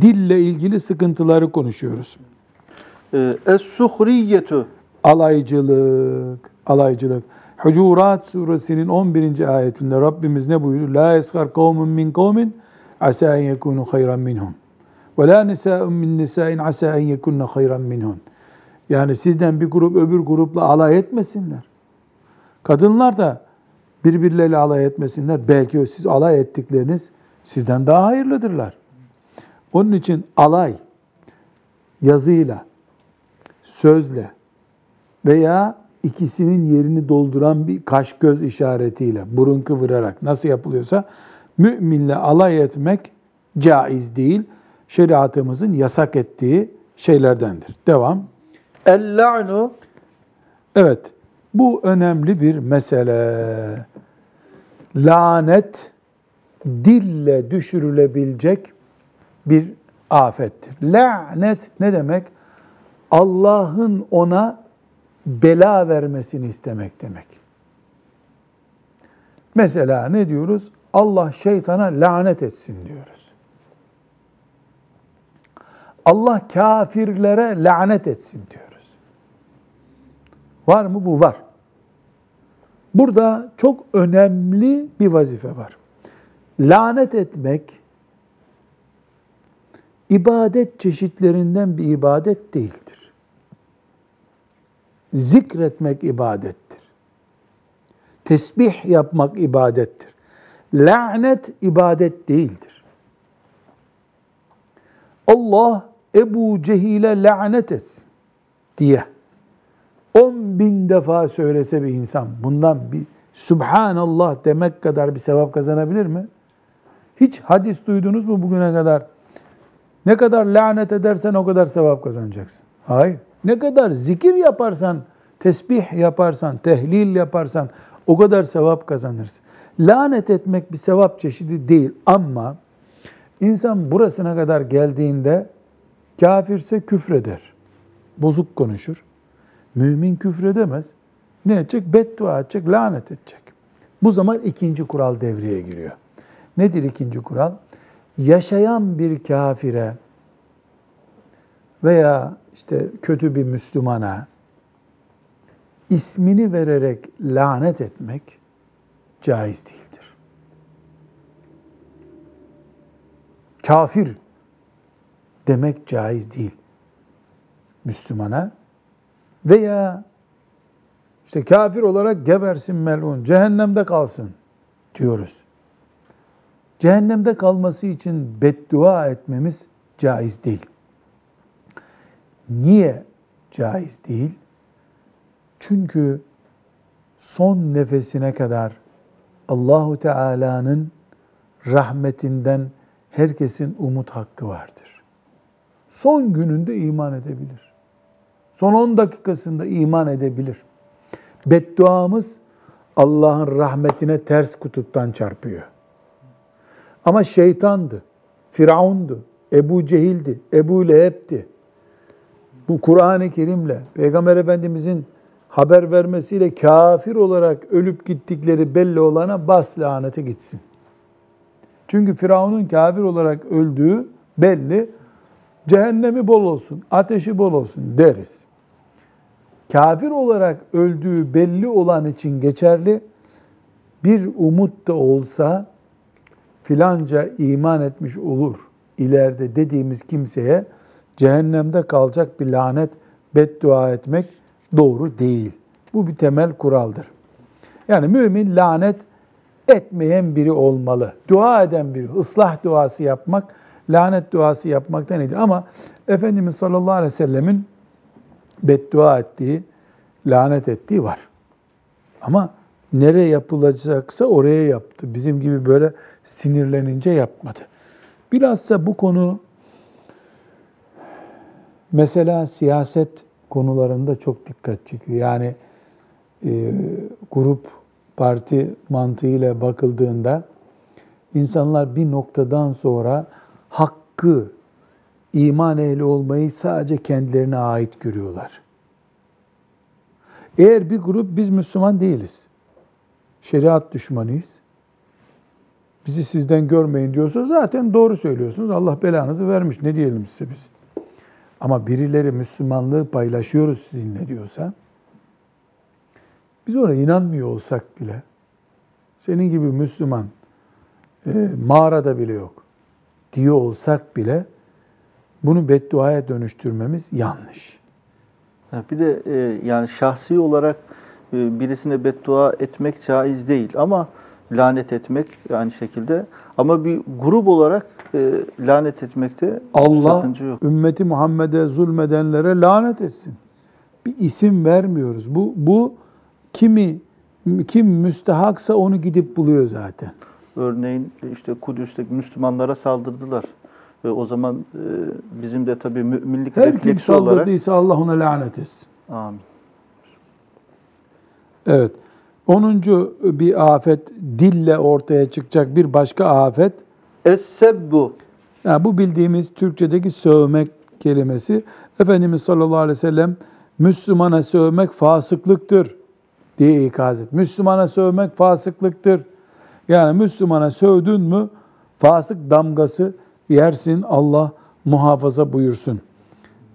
Dille ilgili sıkıntıları konuşuyoruz. Ee, Es-suhriyetu. Alaycılık, alaycılık. Hucurat suresinin 11. ayetinde Rabbimiz ne buyuruyor? La yeskar kavmun min kavmin asa en yekunu hayran minhum. Ve la nisa'un min nisa'in asa en yekunna hayran minhum. Yani sizden bir grup öbür grupla alay etmesinler. Kadınlar da birbirleriyle alay etmesinler. Belki siz alay ettikleriniz sizden daha hayırlıdırlar. Onun için alay yazıyla, sözle veya ikisinin yerini dolduran bir kaş göz işaretiyle, burun kıvırarak nasıl yapılıyorsa müminle alay etmek caiz değil. Şeriatımızın yasak ettiği şeylerdendir. Devam. El-la'nu Evet, bu önemli bir mesele. Lanet dille düşürülebilecek bir afettir. Lanet ne demek? Allah'ın ona bela vermesini istemek demek. Mesela ne diyoruz? Allah şeytana lanet etsin diyoruz. Allah kafirlere lanet etsin diyoruz. Var mı? Bu var. Burada çok önemli bir vazife var. Lanet etmek ibadet çeşitlerinden bir ibadet değildir. Zikretmek ibadettir. Tesbih yapmak ibadettir. Lanet ibadet değildir. Allah Ebu Cehil'e lanet etsin diye 10 bin defa söylese bir insan bundan bir Subhanallah demek kadar bir sevap kazanabilir mi? Hiç hadis duydunuz mu bugüne kadar? Ne kadar lanet edersen o kadar sevap kazanacaksın. Hayır. Ne kadar zikir yaparsan, tesbih yaparsan, tehlil yaparsan o kadar sevap kazanırsın. Lanet etmek bir sevap çeşidi değil ama insan burasına kadar geldiğinde kafirse küfreder. Bozuk konuşur. Mümin küfredemez. Ne edecek? Beddua edecek, lanet edecek. Bu zaman ikinci kural devreye giriyor. Nedir ikinci kural? Yaşayan bir kafire veya işte kötü bir Müslümana ismini vererek lanet etmek caiz değildir. Kafir demek caiz değil. Müslümana veya işte kafir olarak gebersin melun, cehennemde kalsın diyoruz. Cehennemde kalması için beddua etmemiz caiz değil. Niye caiz değil? Çünkü son nefesine kadar Allahu Teala'nın rahmetinden herkesin umut hakkı vardır. Son gününde iman edebilir. Son 10 dakikasında iman edebilir. Bedduamız Allah'ın rahmetine ters kutuptan çarpıyor. Ama şeytandı, Firavundu, Ebu Cehil'di, Ebu Leheb'ti. Bu Kur'an-ı Kerim'le, Peygamber Efendimizin haber vermesiyle kafir olarak ölüp gittikleri belli olana bas lanete gitsin. Çünkü Firavun'un kafir olarak öldüğü belli. Cehennemi bol olsun, ateşi bol olsun deriz. Kafir olarak öldüğü belli olan için geçerli. Bir umut da olsa filanca iman etmiş olur ileride dediğimiz kimseye cehennemde kalacak bir lanet beddua etmek doğru değil. Bu bir temel kuraldır. Yani mümin lanet etmeyen biri olmalı. Dua eden biri, ıslah duası yapmak, lanet duası yapmaktan iyidir. Ama Efendimiz sallallahu aleyhi ve sellemin beddua ettiği, lanet ettiği var. Ama nereye yapılacaksa oraya yaptı. Bizim gibi böyle sinirlenince yapmadı. Bilhassa bu konu mesela siyaset konularında çok dikkat çekiyor. Yani e, grup parti mantığıyla bakıldığında insanlar bir noktadan sonra hakkı, iman ehli olmayı sadece kendilerine ait görüyorlar. Eğer bir grup biz Müslüman değiliz, şeriat düşmanıyız, bizi sizden görmeyin diyorsa zaten doğru söylüyorsunuz. Allah belanızı vermiş. Ne diyelim size biz? Ama birileri Müslümanlığı paylaşıyoruz sizinle diyorsa, biz ona inanmıyor olsak bile, senin gibi Müslüman e, mağarada bile yok diyor olsak bile, bunu bedduaya dönüştürmemiz yanlış. Bir de e, yani şahsi olarak e, birisine beddua etmek caiz değil ama lanet etmek aynı şekilde. Ama bir grup olarak e, lanet etmekte Allah sakınca yok. ümmeti Muhammed'e zulmedenlere lanet etsin. Bir isim vermiyoruz. Bu bu kimi kim müstehaksa onu gidip buluyor zaten. Örneğin işte Kudüs'teki Müslümanlara saldırdılar. Ve o zaman e, bizim de tabii müminlik Her kim refleksi olarak... saldırdıysa Allah ona lanet etsin. Amin. Evet. Onuncu bir afet dille ortaya çıkacak bir başka afet. Es-sebbu. Yani bu bildiğimiz Türkçedeki sövmek kelimesi. Efendimiz sallallahu aleyhi ve sellem Müslümana sövmek fasıklıktır diye ikaz et. Müslümana sövmek fasıklıktır. Yani Müslümana sövdün mü fasık damgası yersin. Allah muhafaza buyursun.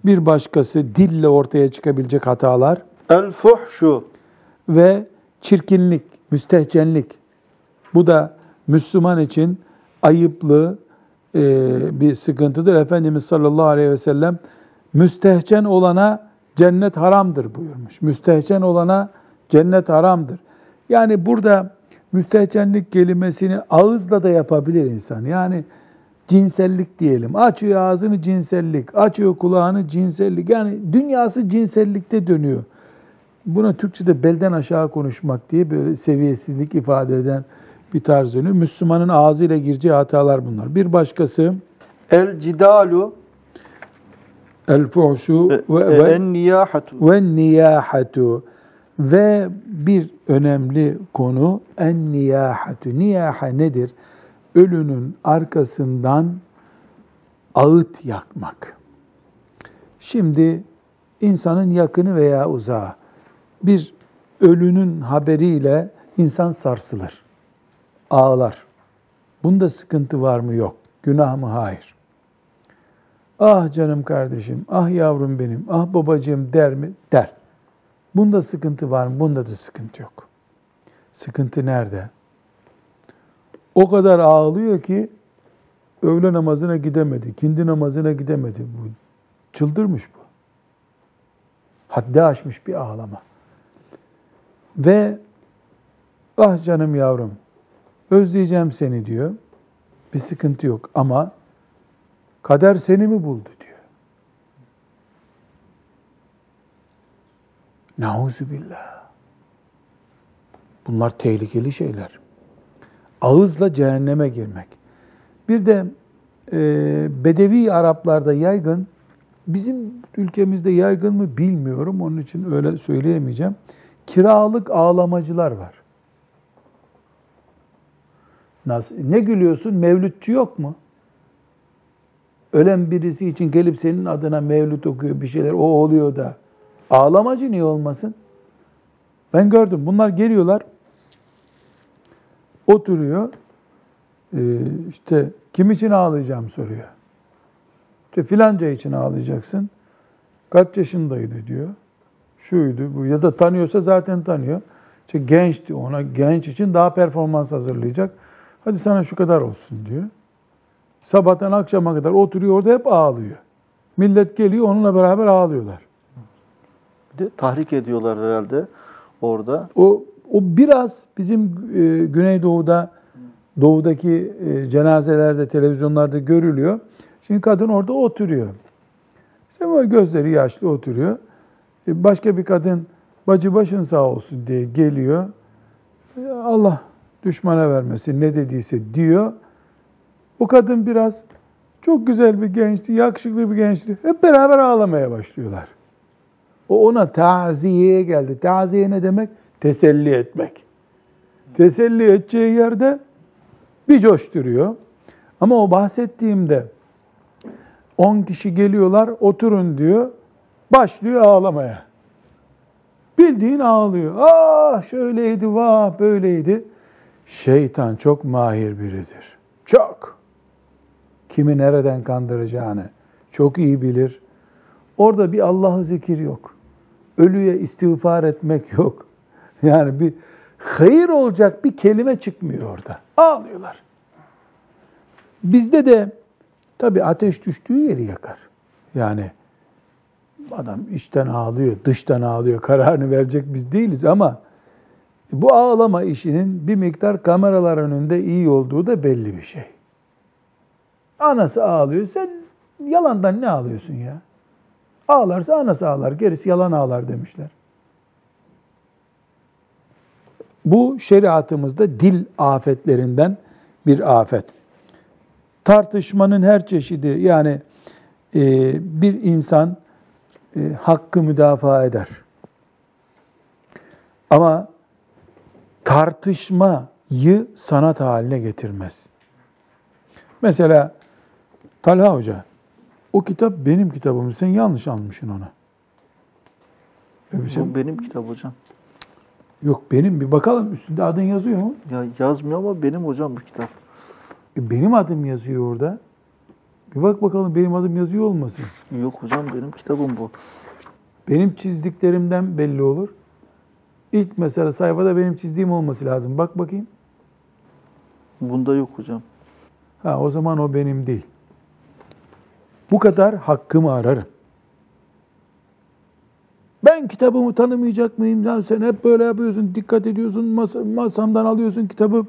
Bir başkası dille ortaya çıkabilecek hatalar El fuhşu ve çirkinlik, müstehcenlik. Bu da Müslüman için ayıplı e, bir sıkıntıdır. Efendimiz sallallahu aleyhi ve sellem müstehcen olana cennet haramdır buyurmuş. Müstehcen olana cennet haramdır. Yani burada müstehcenlik kelimesini ağızla da yapabilir insan. Yani cinsellik diyelim. Açıyor ağzını cinsellik, açıyor kulağını cinsellik. Yani dünyası cinsellikte dönüyor. Buna Türkçe'de belden aşağı konuşmak diye böyle seviyesizlik ifade eden bir tarz dönüyor. Müslümanın ağzıyla gireceği hatalar bunlar. Bir başkası el cidalu el fuhşu e, ve, e, ve, en niyahatu ve niyahatu ve bir önemli konu en niyahatu. Niyaha nedir? Ölünün arkasından ağıt yakmak. Şimdi insanın yakını veya uzağı bir ölünün haberiyle insan sarsılır, ağlar. Bunda sıkıntı var mı? Yok. Günah mı? Hayır. Ah canım kardeşim, ah yavrum benim, ah babacığım der mi? Der. Bunda sıkıntı var mı? Bunda da sıkıntı yok. Sıkıntı nerede? O kadar ağlıyor ki öğle namazına gidemedi, kindi namazına gidemedi. Bu çıldırmış bu. Haddi aşmış bir ağlama. Ve ah canım yavrum özleyeceğim seni diyor. Bir sıkıntı yok ama kader seni mi buldu diyor. Nauzu billah. Bunlar tehlikeli şeyler. Ağızla cehenneme girmek. Bir de e, Bedevi Araplarda yaygın, bizim ülkemizde yaygın mı bilmiyorum, onun için öyle söyleyemeyeceğim. Kiralık ağlamacılar var. Ne gülüyorsun? Mevlütçü yok mu? Ölen birisi için gelip senin adına mevlüt okuyor bir şeyler, o oluyor da. Ağlamacı niye olmasın? Ben gördüm. Bunlar geliyorlar, oturuyor, ee, işte kim için ağlayacağım soruyor. İşte filanca için ağlayacaksın. Kaç yaşındaydı diyor. Şuydu bu ya da tanıyorsa zaten tanıyor. İşte gençti ona genç için daha performans hazırlayacak. Hadi sana şu kadar olsun diyor. Sabahtan akşama kadar oturuyor orada hep ağlıyor. Millet geliyor onunla beraber ağlıyorlar. Bir de tahrik ediyorlar herhalde orada. O o biraz bizim e, Güneydoğu'da doğudaki e, cenazelerde televizyonlarda görülüyor. Şimdi kadın orada oturuyor. İşte böyle gözleri yaşlı oturuyor. E, başka bir kadın bacı başın sağ olsun diye geliyor. E, Allah düşmana vermesin ne dediyse diyor. O kadın biraz çok güzel bir gençti, yakışıklı bir gençti. Hep beraber ağlamaya başlıyorlar. O ona taziyeye geldi. Taziye ne demek? Teselli etmek. Teselli edeceği yerde bir coşturuyor. Ama o bahsettiğimde 10 kişi geliyorlar, oturun diyor. Başlıyor ağlamaya. Bildiğin ağlıyor. Ah şöyleydi, vah böyleydi. Şeytan çok mahir biridir. Çok. Kimi nereden kandıracağını çok iyi bilir. Orada bir Allah'ı zikir yok. Ölüye istiğfar etmek yok. [laughs] Yani bir hayır olacak bir kelime çıkmıyor orada. Ağlıyorlar. Bizde de tabii ateş düştüğü yeri yakar. Yani adam içten ağlıyor, dıştan ağlıyor. Kararını verecek biz değiliz ama bu ağlama işinin bir miktar kameralar önünde iyi olduğu da belli bir şey. Anası ağlıyor. Sen yalandan ne ağlıyorsun ya? Ağlarsa anası ağlar. Gerisi yalan ağlar demişler. Bu şeriatımızda dil afetlerinden bir afet. Tartışmanın her çeşidi yani e, bir insan e, hakkı müdafaa eder. Ama tartışmayı sanat haline getirmez. Mesela Talha Hoca, o kitap benim kitabım. Sen yanlış almışsın onu. Öyle bir şey Bu benim kitap hocam. Yok benim bir bakalım üstünde adın yazıyor mu? Ya yazmıyor ama benim hocam bu kitap. E, benim adım yazıyor orada. Bir bak bakalım benim adım yazıyor olmasın. Yok hocam benim kitabım bu. Benim çizdiklerimden belli olur. İlk mesela sayfada benim çizdiğim olması lazım. Bak bakayım. Bunda yok hocam. Ha o zaman o benim değil. Bu kadar hakkımı ararım. Ben kitabımı tanımayacak mıyım? Ya sen hep böyle yapıyorsun, dikkat ediyorsun, masa, masamdan alıyorsun kitabı.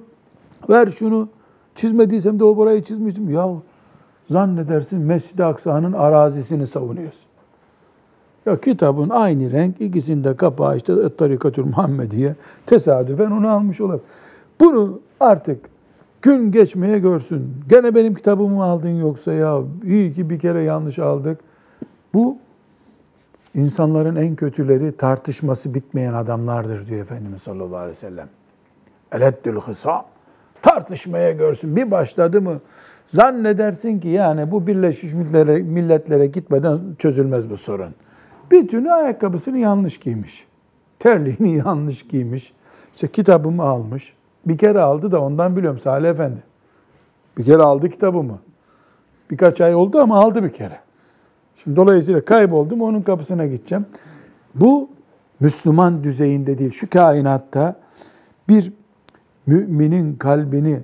Ver şunu. Çizmediysem de o burayı çizmiştim. Ya zannedersin Mescid-i Aksa'nın arazisini savunuyorsun. Ya kitabın aynı renk, ikisinde kapağı işte Tarikatül Muhammediye tesadüfen onu almış olabilir. Bunu artık gün geçmeye görsün. Gene benim kitabımı mı aldın yoksa ya iyi ki bir kere yanlış aldık. Bu insanların en kötüleri tartışması bitmeyen adamlardır diyor Efendimiz sallallahu aleyhi ve sellem. Eleddül hısam. Tartışmaya görsün. Bir başladı mı zannedersin ki yani bu Birleşmiş Milletler'e, Milletler'e gitmeden çözülmez bu sorun. Bütünü ayakkabısını yanlış giymiş. Terliğini [laughs] yanlış giymiş. İşte kitabımı almış. Bir kere aldı da ondan biliyorum Salih Efendi. Bir kere aldı kitabımı. Birkaç ay oldu ama aldı bir kere. Şimdi dolayısıyla kayboldum onun kapısına gideceğim. Bu Müslüman düzeyinde değil. Şu kainatta bir müminin kalbini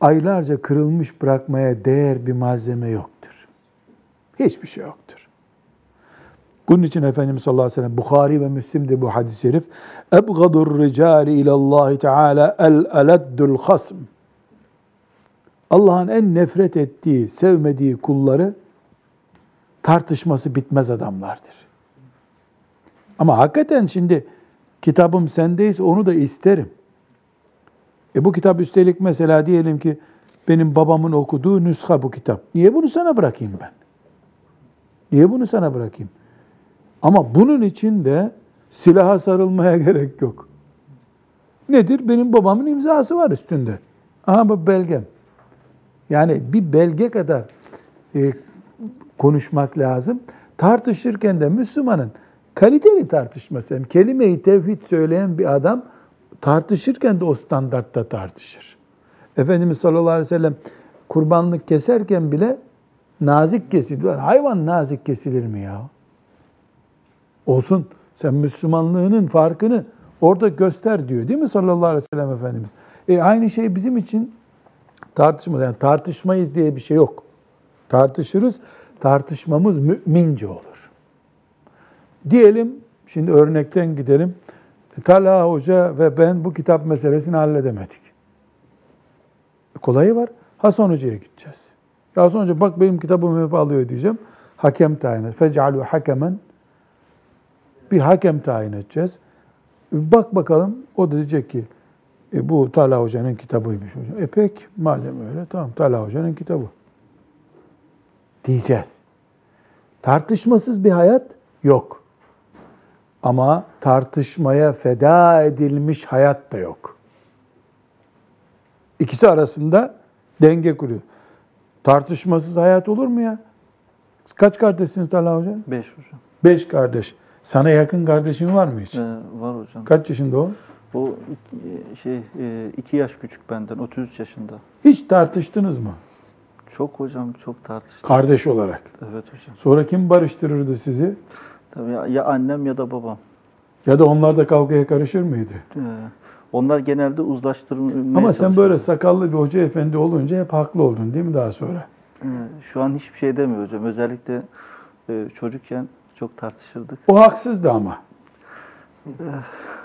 aylarca kırılmış bırakmaya değer bir malzeme yoktur. Hiçbir şey yoktur. Bunun için Efendimiz sallallahu aleyhi ve sellem Bukhari ve Müslim'de bu hadis-i şerif ebgadur ricali ilallahi teala el eleddul hasm Allah'ın en nefret ettiği, sevmediği kulları tartışması bitmez adamlardır. Ama hakikaten şimdi kitabım sendeyse onu da isterim. E bu kitap üstelik mesela diyelim ki benim babamın okuduğu nüsha bu kitap. Niye bunu sana bırakayım ben? Niye bunu sana bırakayım? Ama bunun için de silaha sarılmaya [laughs] gerek yok. Nedir? Benim babamın imzası var üstünde. Aha bu belgem. Yani bir belge kadar e, konuşmak lazım. Tartışırken de Müslümanın kaliteli tartışması, yani kelime-i tevhid söyleyen bir adam tartışırken de o standartta tartışır. Efendimiz sallallahu aleyhi ve sellem kurbanlık keserken bile nazik kesiliyor. Hayvan nazik kesilir mi ya? Olsun. Sen Müslümanlığının farkını orada göster diyor değil mi sallallahu aleyhi ve sellem Efendimiz? E aynı şey bizim için tartışma. Yani tartışmayız diye bir şey yok. Tartışırız. Tartışmamız mümince olur. Diyelim, şimdi örnekten gidelim. Talha Hoca ve ben bu kitap meselesini halledemedik. E kolayı var. Hasan Hoca'ya gideceğiz. Ya Hasan Hoca bak benim kitabımı hep alıyor diyeceğim. Hakem tayin et. Fec'alu hakemen bir hakem tayin edeceğiz. Bak bakalım o da diyecek ki e, bu Talha Hoca'nın kitabıymış hocam. E pek madem öyle tamam Talha Hoca'nın kitabı. Diyeceğiz. Tartışmasız bir hayat yok. Ama tartışmaya feda edilmiş hayat da yok. İkisi arasında denge kuruyor. Tartışmasız hayat olur mu ya? Kaç kardeşsiniz Talha Hoca? Beş hocam. Beş kardeş. Sana yakın kardeşin var mı hiç? Ee, var hocam. Kaç yaşında o? O iki, şey e, iki yaş küçük benden. 33 yaşında. Hiç tartıştınız mı? Çok hocam çok tartıştık. Kardeş olarak. Evet hocam. Sonra kim barıştırırdı sizi? Tabii ya, ya annem ya da babam. Ya da onlar da kavgaya karışır mıydı? Ee, onlar genelde uzlaştırmaya Ama sen böyle sakallı bir hoca efendi olunca hep haklı oldun değil mi daha sonra? Ee, Şu an hiçbir şey demiyor hocam. Özellikle e, çocukken çok tartışırdık. O haksızdı ama.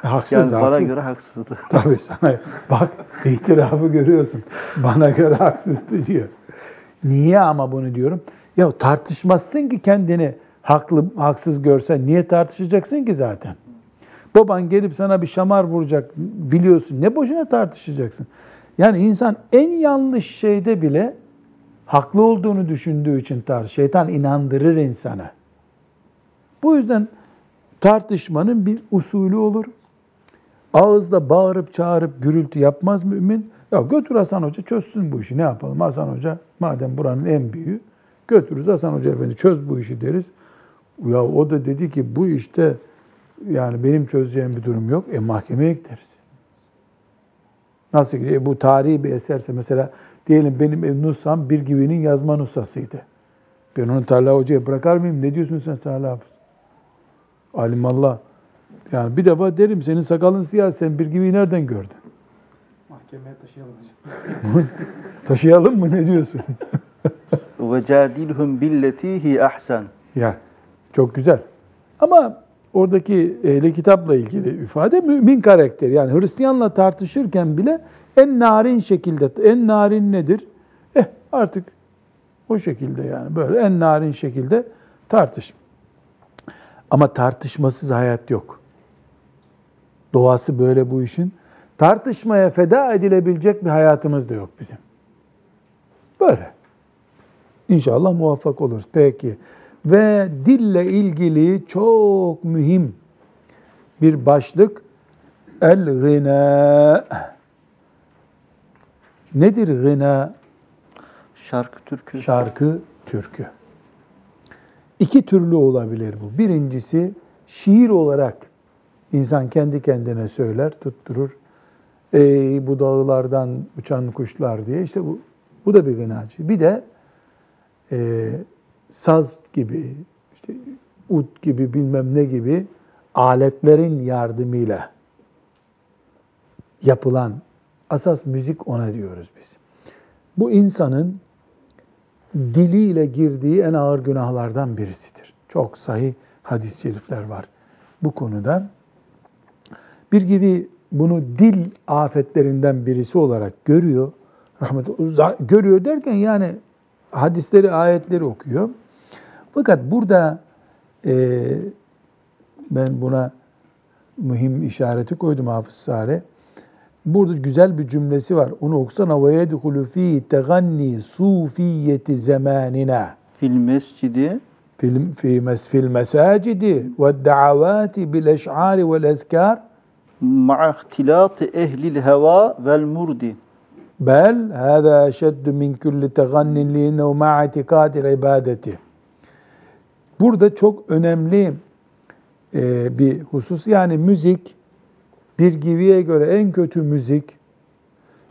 Haksızdı. Yani bana haksız. göre haksızdı. [laughs] Tabii sana bak itirafı görüyorsun. Bana göre haksızdı diyor. Niye ama bunu diyorum? Ya tartışmazsın ki kendini haklı haksız görsen. Niye tartışacaksın ki zaten? Baban gelip sana bir şamar vuracak biliyorsun. Ne boşuna tartışacaksın? Yani insan en yanlış şeyde bile haklı olduğunu düşündüğü için tartış. Şeytan inandırır insana. Bu yüzden tartışmanın bir usulü olur. Ağızda bağırıp çağırıp gürültü yapmaz mümin. Ya götür Hasan Hoca çözsün bu işi ne yapalım Hasan Hoca madem buranın en büyüğü götürürüz Hasan Hoca efendi çöz bu işi deriz. Ya o da dedi ki bu işte yani benim çözeceğim bir durum yok. E mahkemeye gideriz. Nasıl gidiyor? E, bu tarihi bir eserse mesela diyelim benim nusam bir gibinin yazma nusasıydı. Ben onu Talha Hoca'ya bırakar mıyım? Ne diyorsun sen Talha Hafız? Alimallah. Yani bir defa derim senin sakalın siyah sen bir gibi nereden gördün? Mahkemeye taşıyalım hocam. [laughs] Taşıyalım mı ne diyorsun? [laughs] Ve cadilhum billeti hi ahsen. ya çok güzel. Ama oradaki ehli kitapla ilgili ifade mümin karakter. Yani Hristiyanla tartışırken bile en narin şekilde, en narin nedir? Eh artık o şekilde yani böyle en narin şekilde tartış. Ama tartışmasız hayat yok. Doğası böyle bu işin. Tartışmaya feda edilebilecek bir hayatımız da yok bizim. Böyle. İnşallah muvaffak oluruz. Peki. Ve dille ilgili çok mühim bir başlık el-gına. Nedir gına? Şarkı türkü. Şarkı, türkü. İki türlü olabilir bu. Birincisi şiir olarak insan kendi kendine söyler, tutturur. Ey bu dağlardan uçan kuşlar diye. İşte bu, bu da bir gınacı. Bir de e, saz gibi, işte ut gibi bilmem ne gibi aletlerin yardımıyla yapılan asas müzik ona diyoruz biz. Bu insanın diliyle girdiği en ağır günahlardan birisidir. Çok sahih hadis-i şerifler var bu konuda. Bir gibi bunu dil afetlerinden birisi olarak görüyor. Rahmet görüyor derken yani hadisleri, ayetleri okuyor. Fakat burada e, ben buna mühim işareti koydum Hafız Salih. Burada güzel bir cümlesi var. Onu okusana ve yedhulu fi teganni sufiyeti zamanina. Fil mescidi Fil fi mes fil mesacidi ve davati bil eş'ari vel ezkar ma'a ihtilati ehlil heva vel murdi. bel hâzâ eşeddu min kulli tegannin li'innehu ma'a itikadil ibadeti. Burada çok önemli e, bir husus. Yani müzik bir gibiye göre en kötü müzik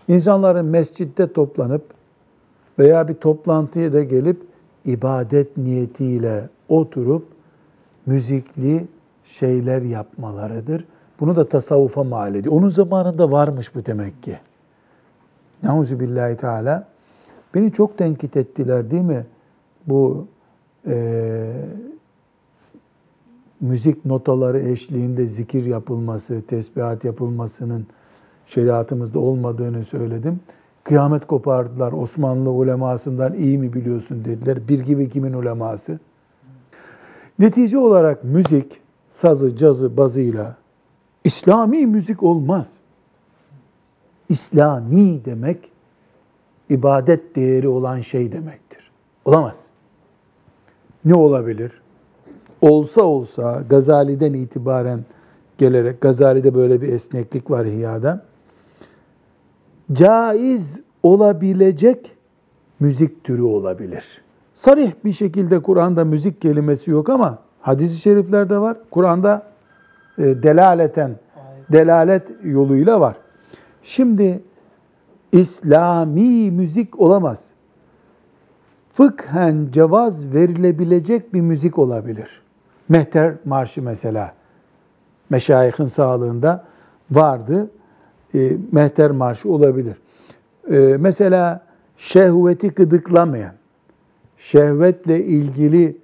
insanların mescitte toplanıp veya bir toplantıya da gelip ibadet niyetiyle oturup müzikli şeyler yapmalarıdır. Bunu da tasavvufa mal ediyor. Onun zamanında varmış bu demek ki. Nauzu billahi teala. Beni çok tenkit ettiler değil mi? Bu e, müzik notaları eşliğinde zikir yapılması, tesbihat yapılmasının şeriatımızda olmadığını söyledim. Kıyamet kopardılar. Osmanlı ulemasından iyi mi biliyorsun dediler. Bir gibi kimin uleması? Netice olarak müzik, sazı, cazı, bazıyla İslami müzik olmaz. İslami demek ibadet değeri olan şey demektir. Olamaz. Ne olabilir? Olsa olsa Gazali'den itibaren gelerek, Gazali'de böyle bir esneklik var İhya'da. Caiz olabilecek müzik türü olabilir. Sarih bir şekilde Kur'an'da müzik kelimesi yok ama hadis-i şeriflerde var. Kur'an'da e, delaleten, delalet yoluyla var. Şimdi İslami müzik olamaz. Fıkhen cevaz verilebilecek bir müzik olabilir. Mehter Marşı mesela meşayihin sağlığında vardı. E, Mehter Marşı olabilir. E, mesela şehveti gıdıklamayan, şehvetle ilgili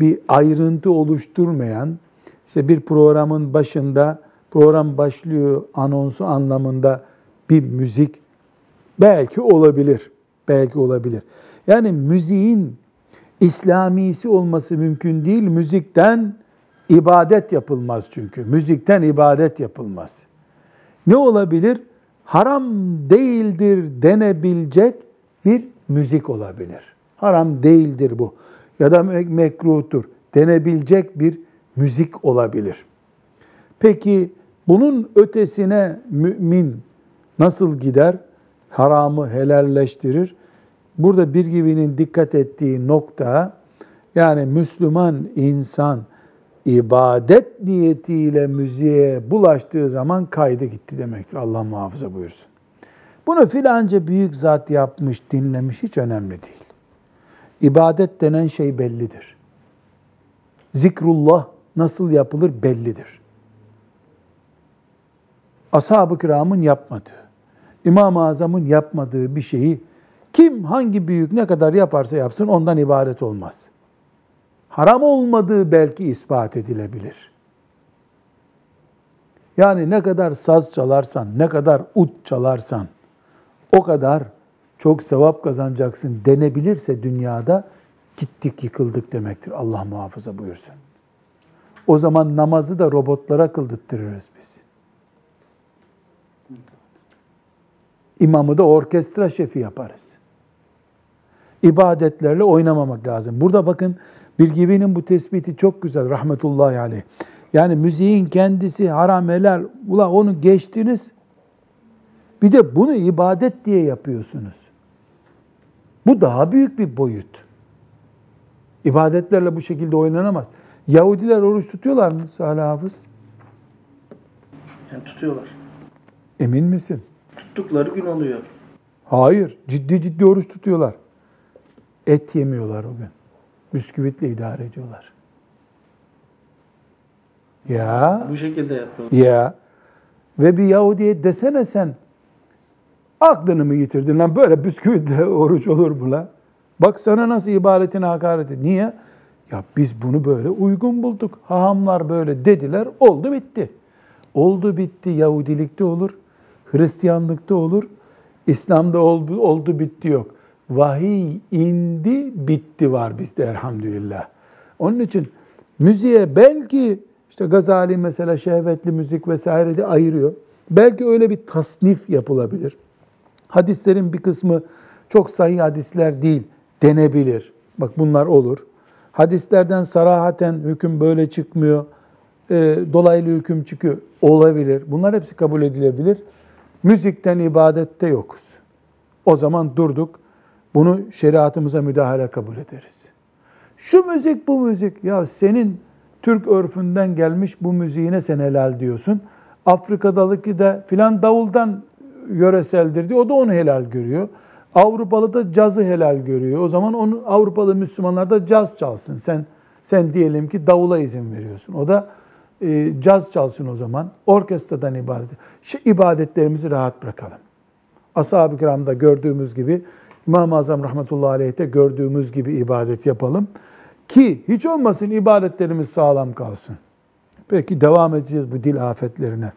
bir ayrıntı oluşturmayan, işte bir programın başında program başlıyor anonsu anlamında bir müzik belki olabilir. Belki olabilir. Yani müziğin İslamisi olması mümkün değil. Müzikten ibadet yapılmaz çünkü. Müzikten ibadet yapılmaz. Ne olabilir? Haram değildir denebilecek bir müzik olabilir. Haram değildir bu. Ya da mekruhtur denebilecek bir müzik olabilir. Peki bunun ötesine mümin nasıl gider? Haramı helalleştirir. Burada bir gibinin dikkat ettiği nokta yani Müslüman insan ibadet niyetiyle müziğe bulaştığı zaman kaydı gitti demektir. Allah muhafaza buyursun. Bunu filanca büyük zat yapmış, dinlemiş hiç önemli değil. İbadet denen şey bellidir. Zikrullah nasıl yapılır bellidir. Ashab-ı kiramın yapmadığı, İmam-ı Azam'ın yapmadığı bir şeyi kim hangi büyük ne kadar yaparsa yapsın ondan ibadet olmaz. Haram olmadığı belki ispat edilebilir. Yani ne kadar saz çalarsan, ne kadar ut çalarsan o kadar çok sevap kazanacaksın denebilirse dünyada gittik yıkıldık demektir. Allah muhafaza buyursun. O zaman namazı da robotlara kıldırtırırız biz. İmamı da orkestra şefi yaparız. İbadetlerle oynamamak lazım. Burada bakın Bilgivi'nin bu tespiti çok güzel rahmetullahi aleyh. Yani müziğin kendisi haram helal. Ula onu geçtiniz. Bir de bunu ibadet diye yapıyorsunuz. Bu daha büyük bir boyut. İbadetlerle bu şekilde oynanamaz. Yahudiler oruç tutuyorlar mı Salih Hafız? Yani tutuyorlar. Emin misin? Tuttukları gün oluyor. Hayır. Ciddi ciddi oruç tutuyorlar. Et yemiyorlar o gün. Bisküvitle idare ediyorlar. Ya. Bu şekilde yapıyorlar. Ya. Ve bir Yahudiye desene sen aklını mı yitirdin lan böyle bisküvitle [laughs] oruç olur mu lan? Bak sana nasıl ibadetine hakaret ediyor. Niye? Ya biz bunu böyle uygun bulduk. Hahamlar böyle dediler. Oldu bitti. Oldu bitti Yahudilikte olur. Hristiyanlıkta olur. İslam'da oldu, oldu bitti yok. Vahiy indi bitti var bizde elhamdülillah. Onun için müziğe belki işte Gazali mesela şehvetli müzik vesaire de ayırıyor. Belki öyle bir tasnif yapılabilir. Hadislerin bir kısmı çok sahih hadisler değil denebilir. Bak bunlar olur. Hadislerden sarahaten hüküm böyle çıkmıyor. e, dolaylı hüküm çıkıyor. Olabilir. Bunlar hepsi kabul edilebilir. Müzikten ibadette yokuz. O zaman durduk. Bunu şeriatımıza müdahale kabul ederiz. Şu müzik bu müzik. Ya senin Türk örfünden gelmiş bu müziğine sen helal diyorsun. Afrika'daki de filan davuldan yöreseldir diyor. O da onu helal görüyor. Avrupalı da cazı helal görüyor. O zaman onu Avrupalı Müslümanlar da caz çalsın. Sen sen diyelim ki davula izin veriyorsun. O da e, caz çalsın o zaman. Orkestradan ibadet. Şu ibadetlerimizi rahat bırakalım. Ashab-ı kiramda gördüğümüz gibi İmam-ı Azam rahmetullahi aleyh'te gördüğümüz gibi ibadet yapalım. Ki hiç olmasın ibadetlerimiz sağlam kalsın. Peki devam edeceğiz bu dil afetlerine.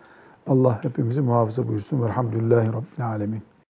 Allah hepimizi muhafaza buyursun. Velhamdülillahi Rabbil Alemin.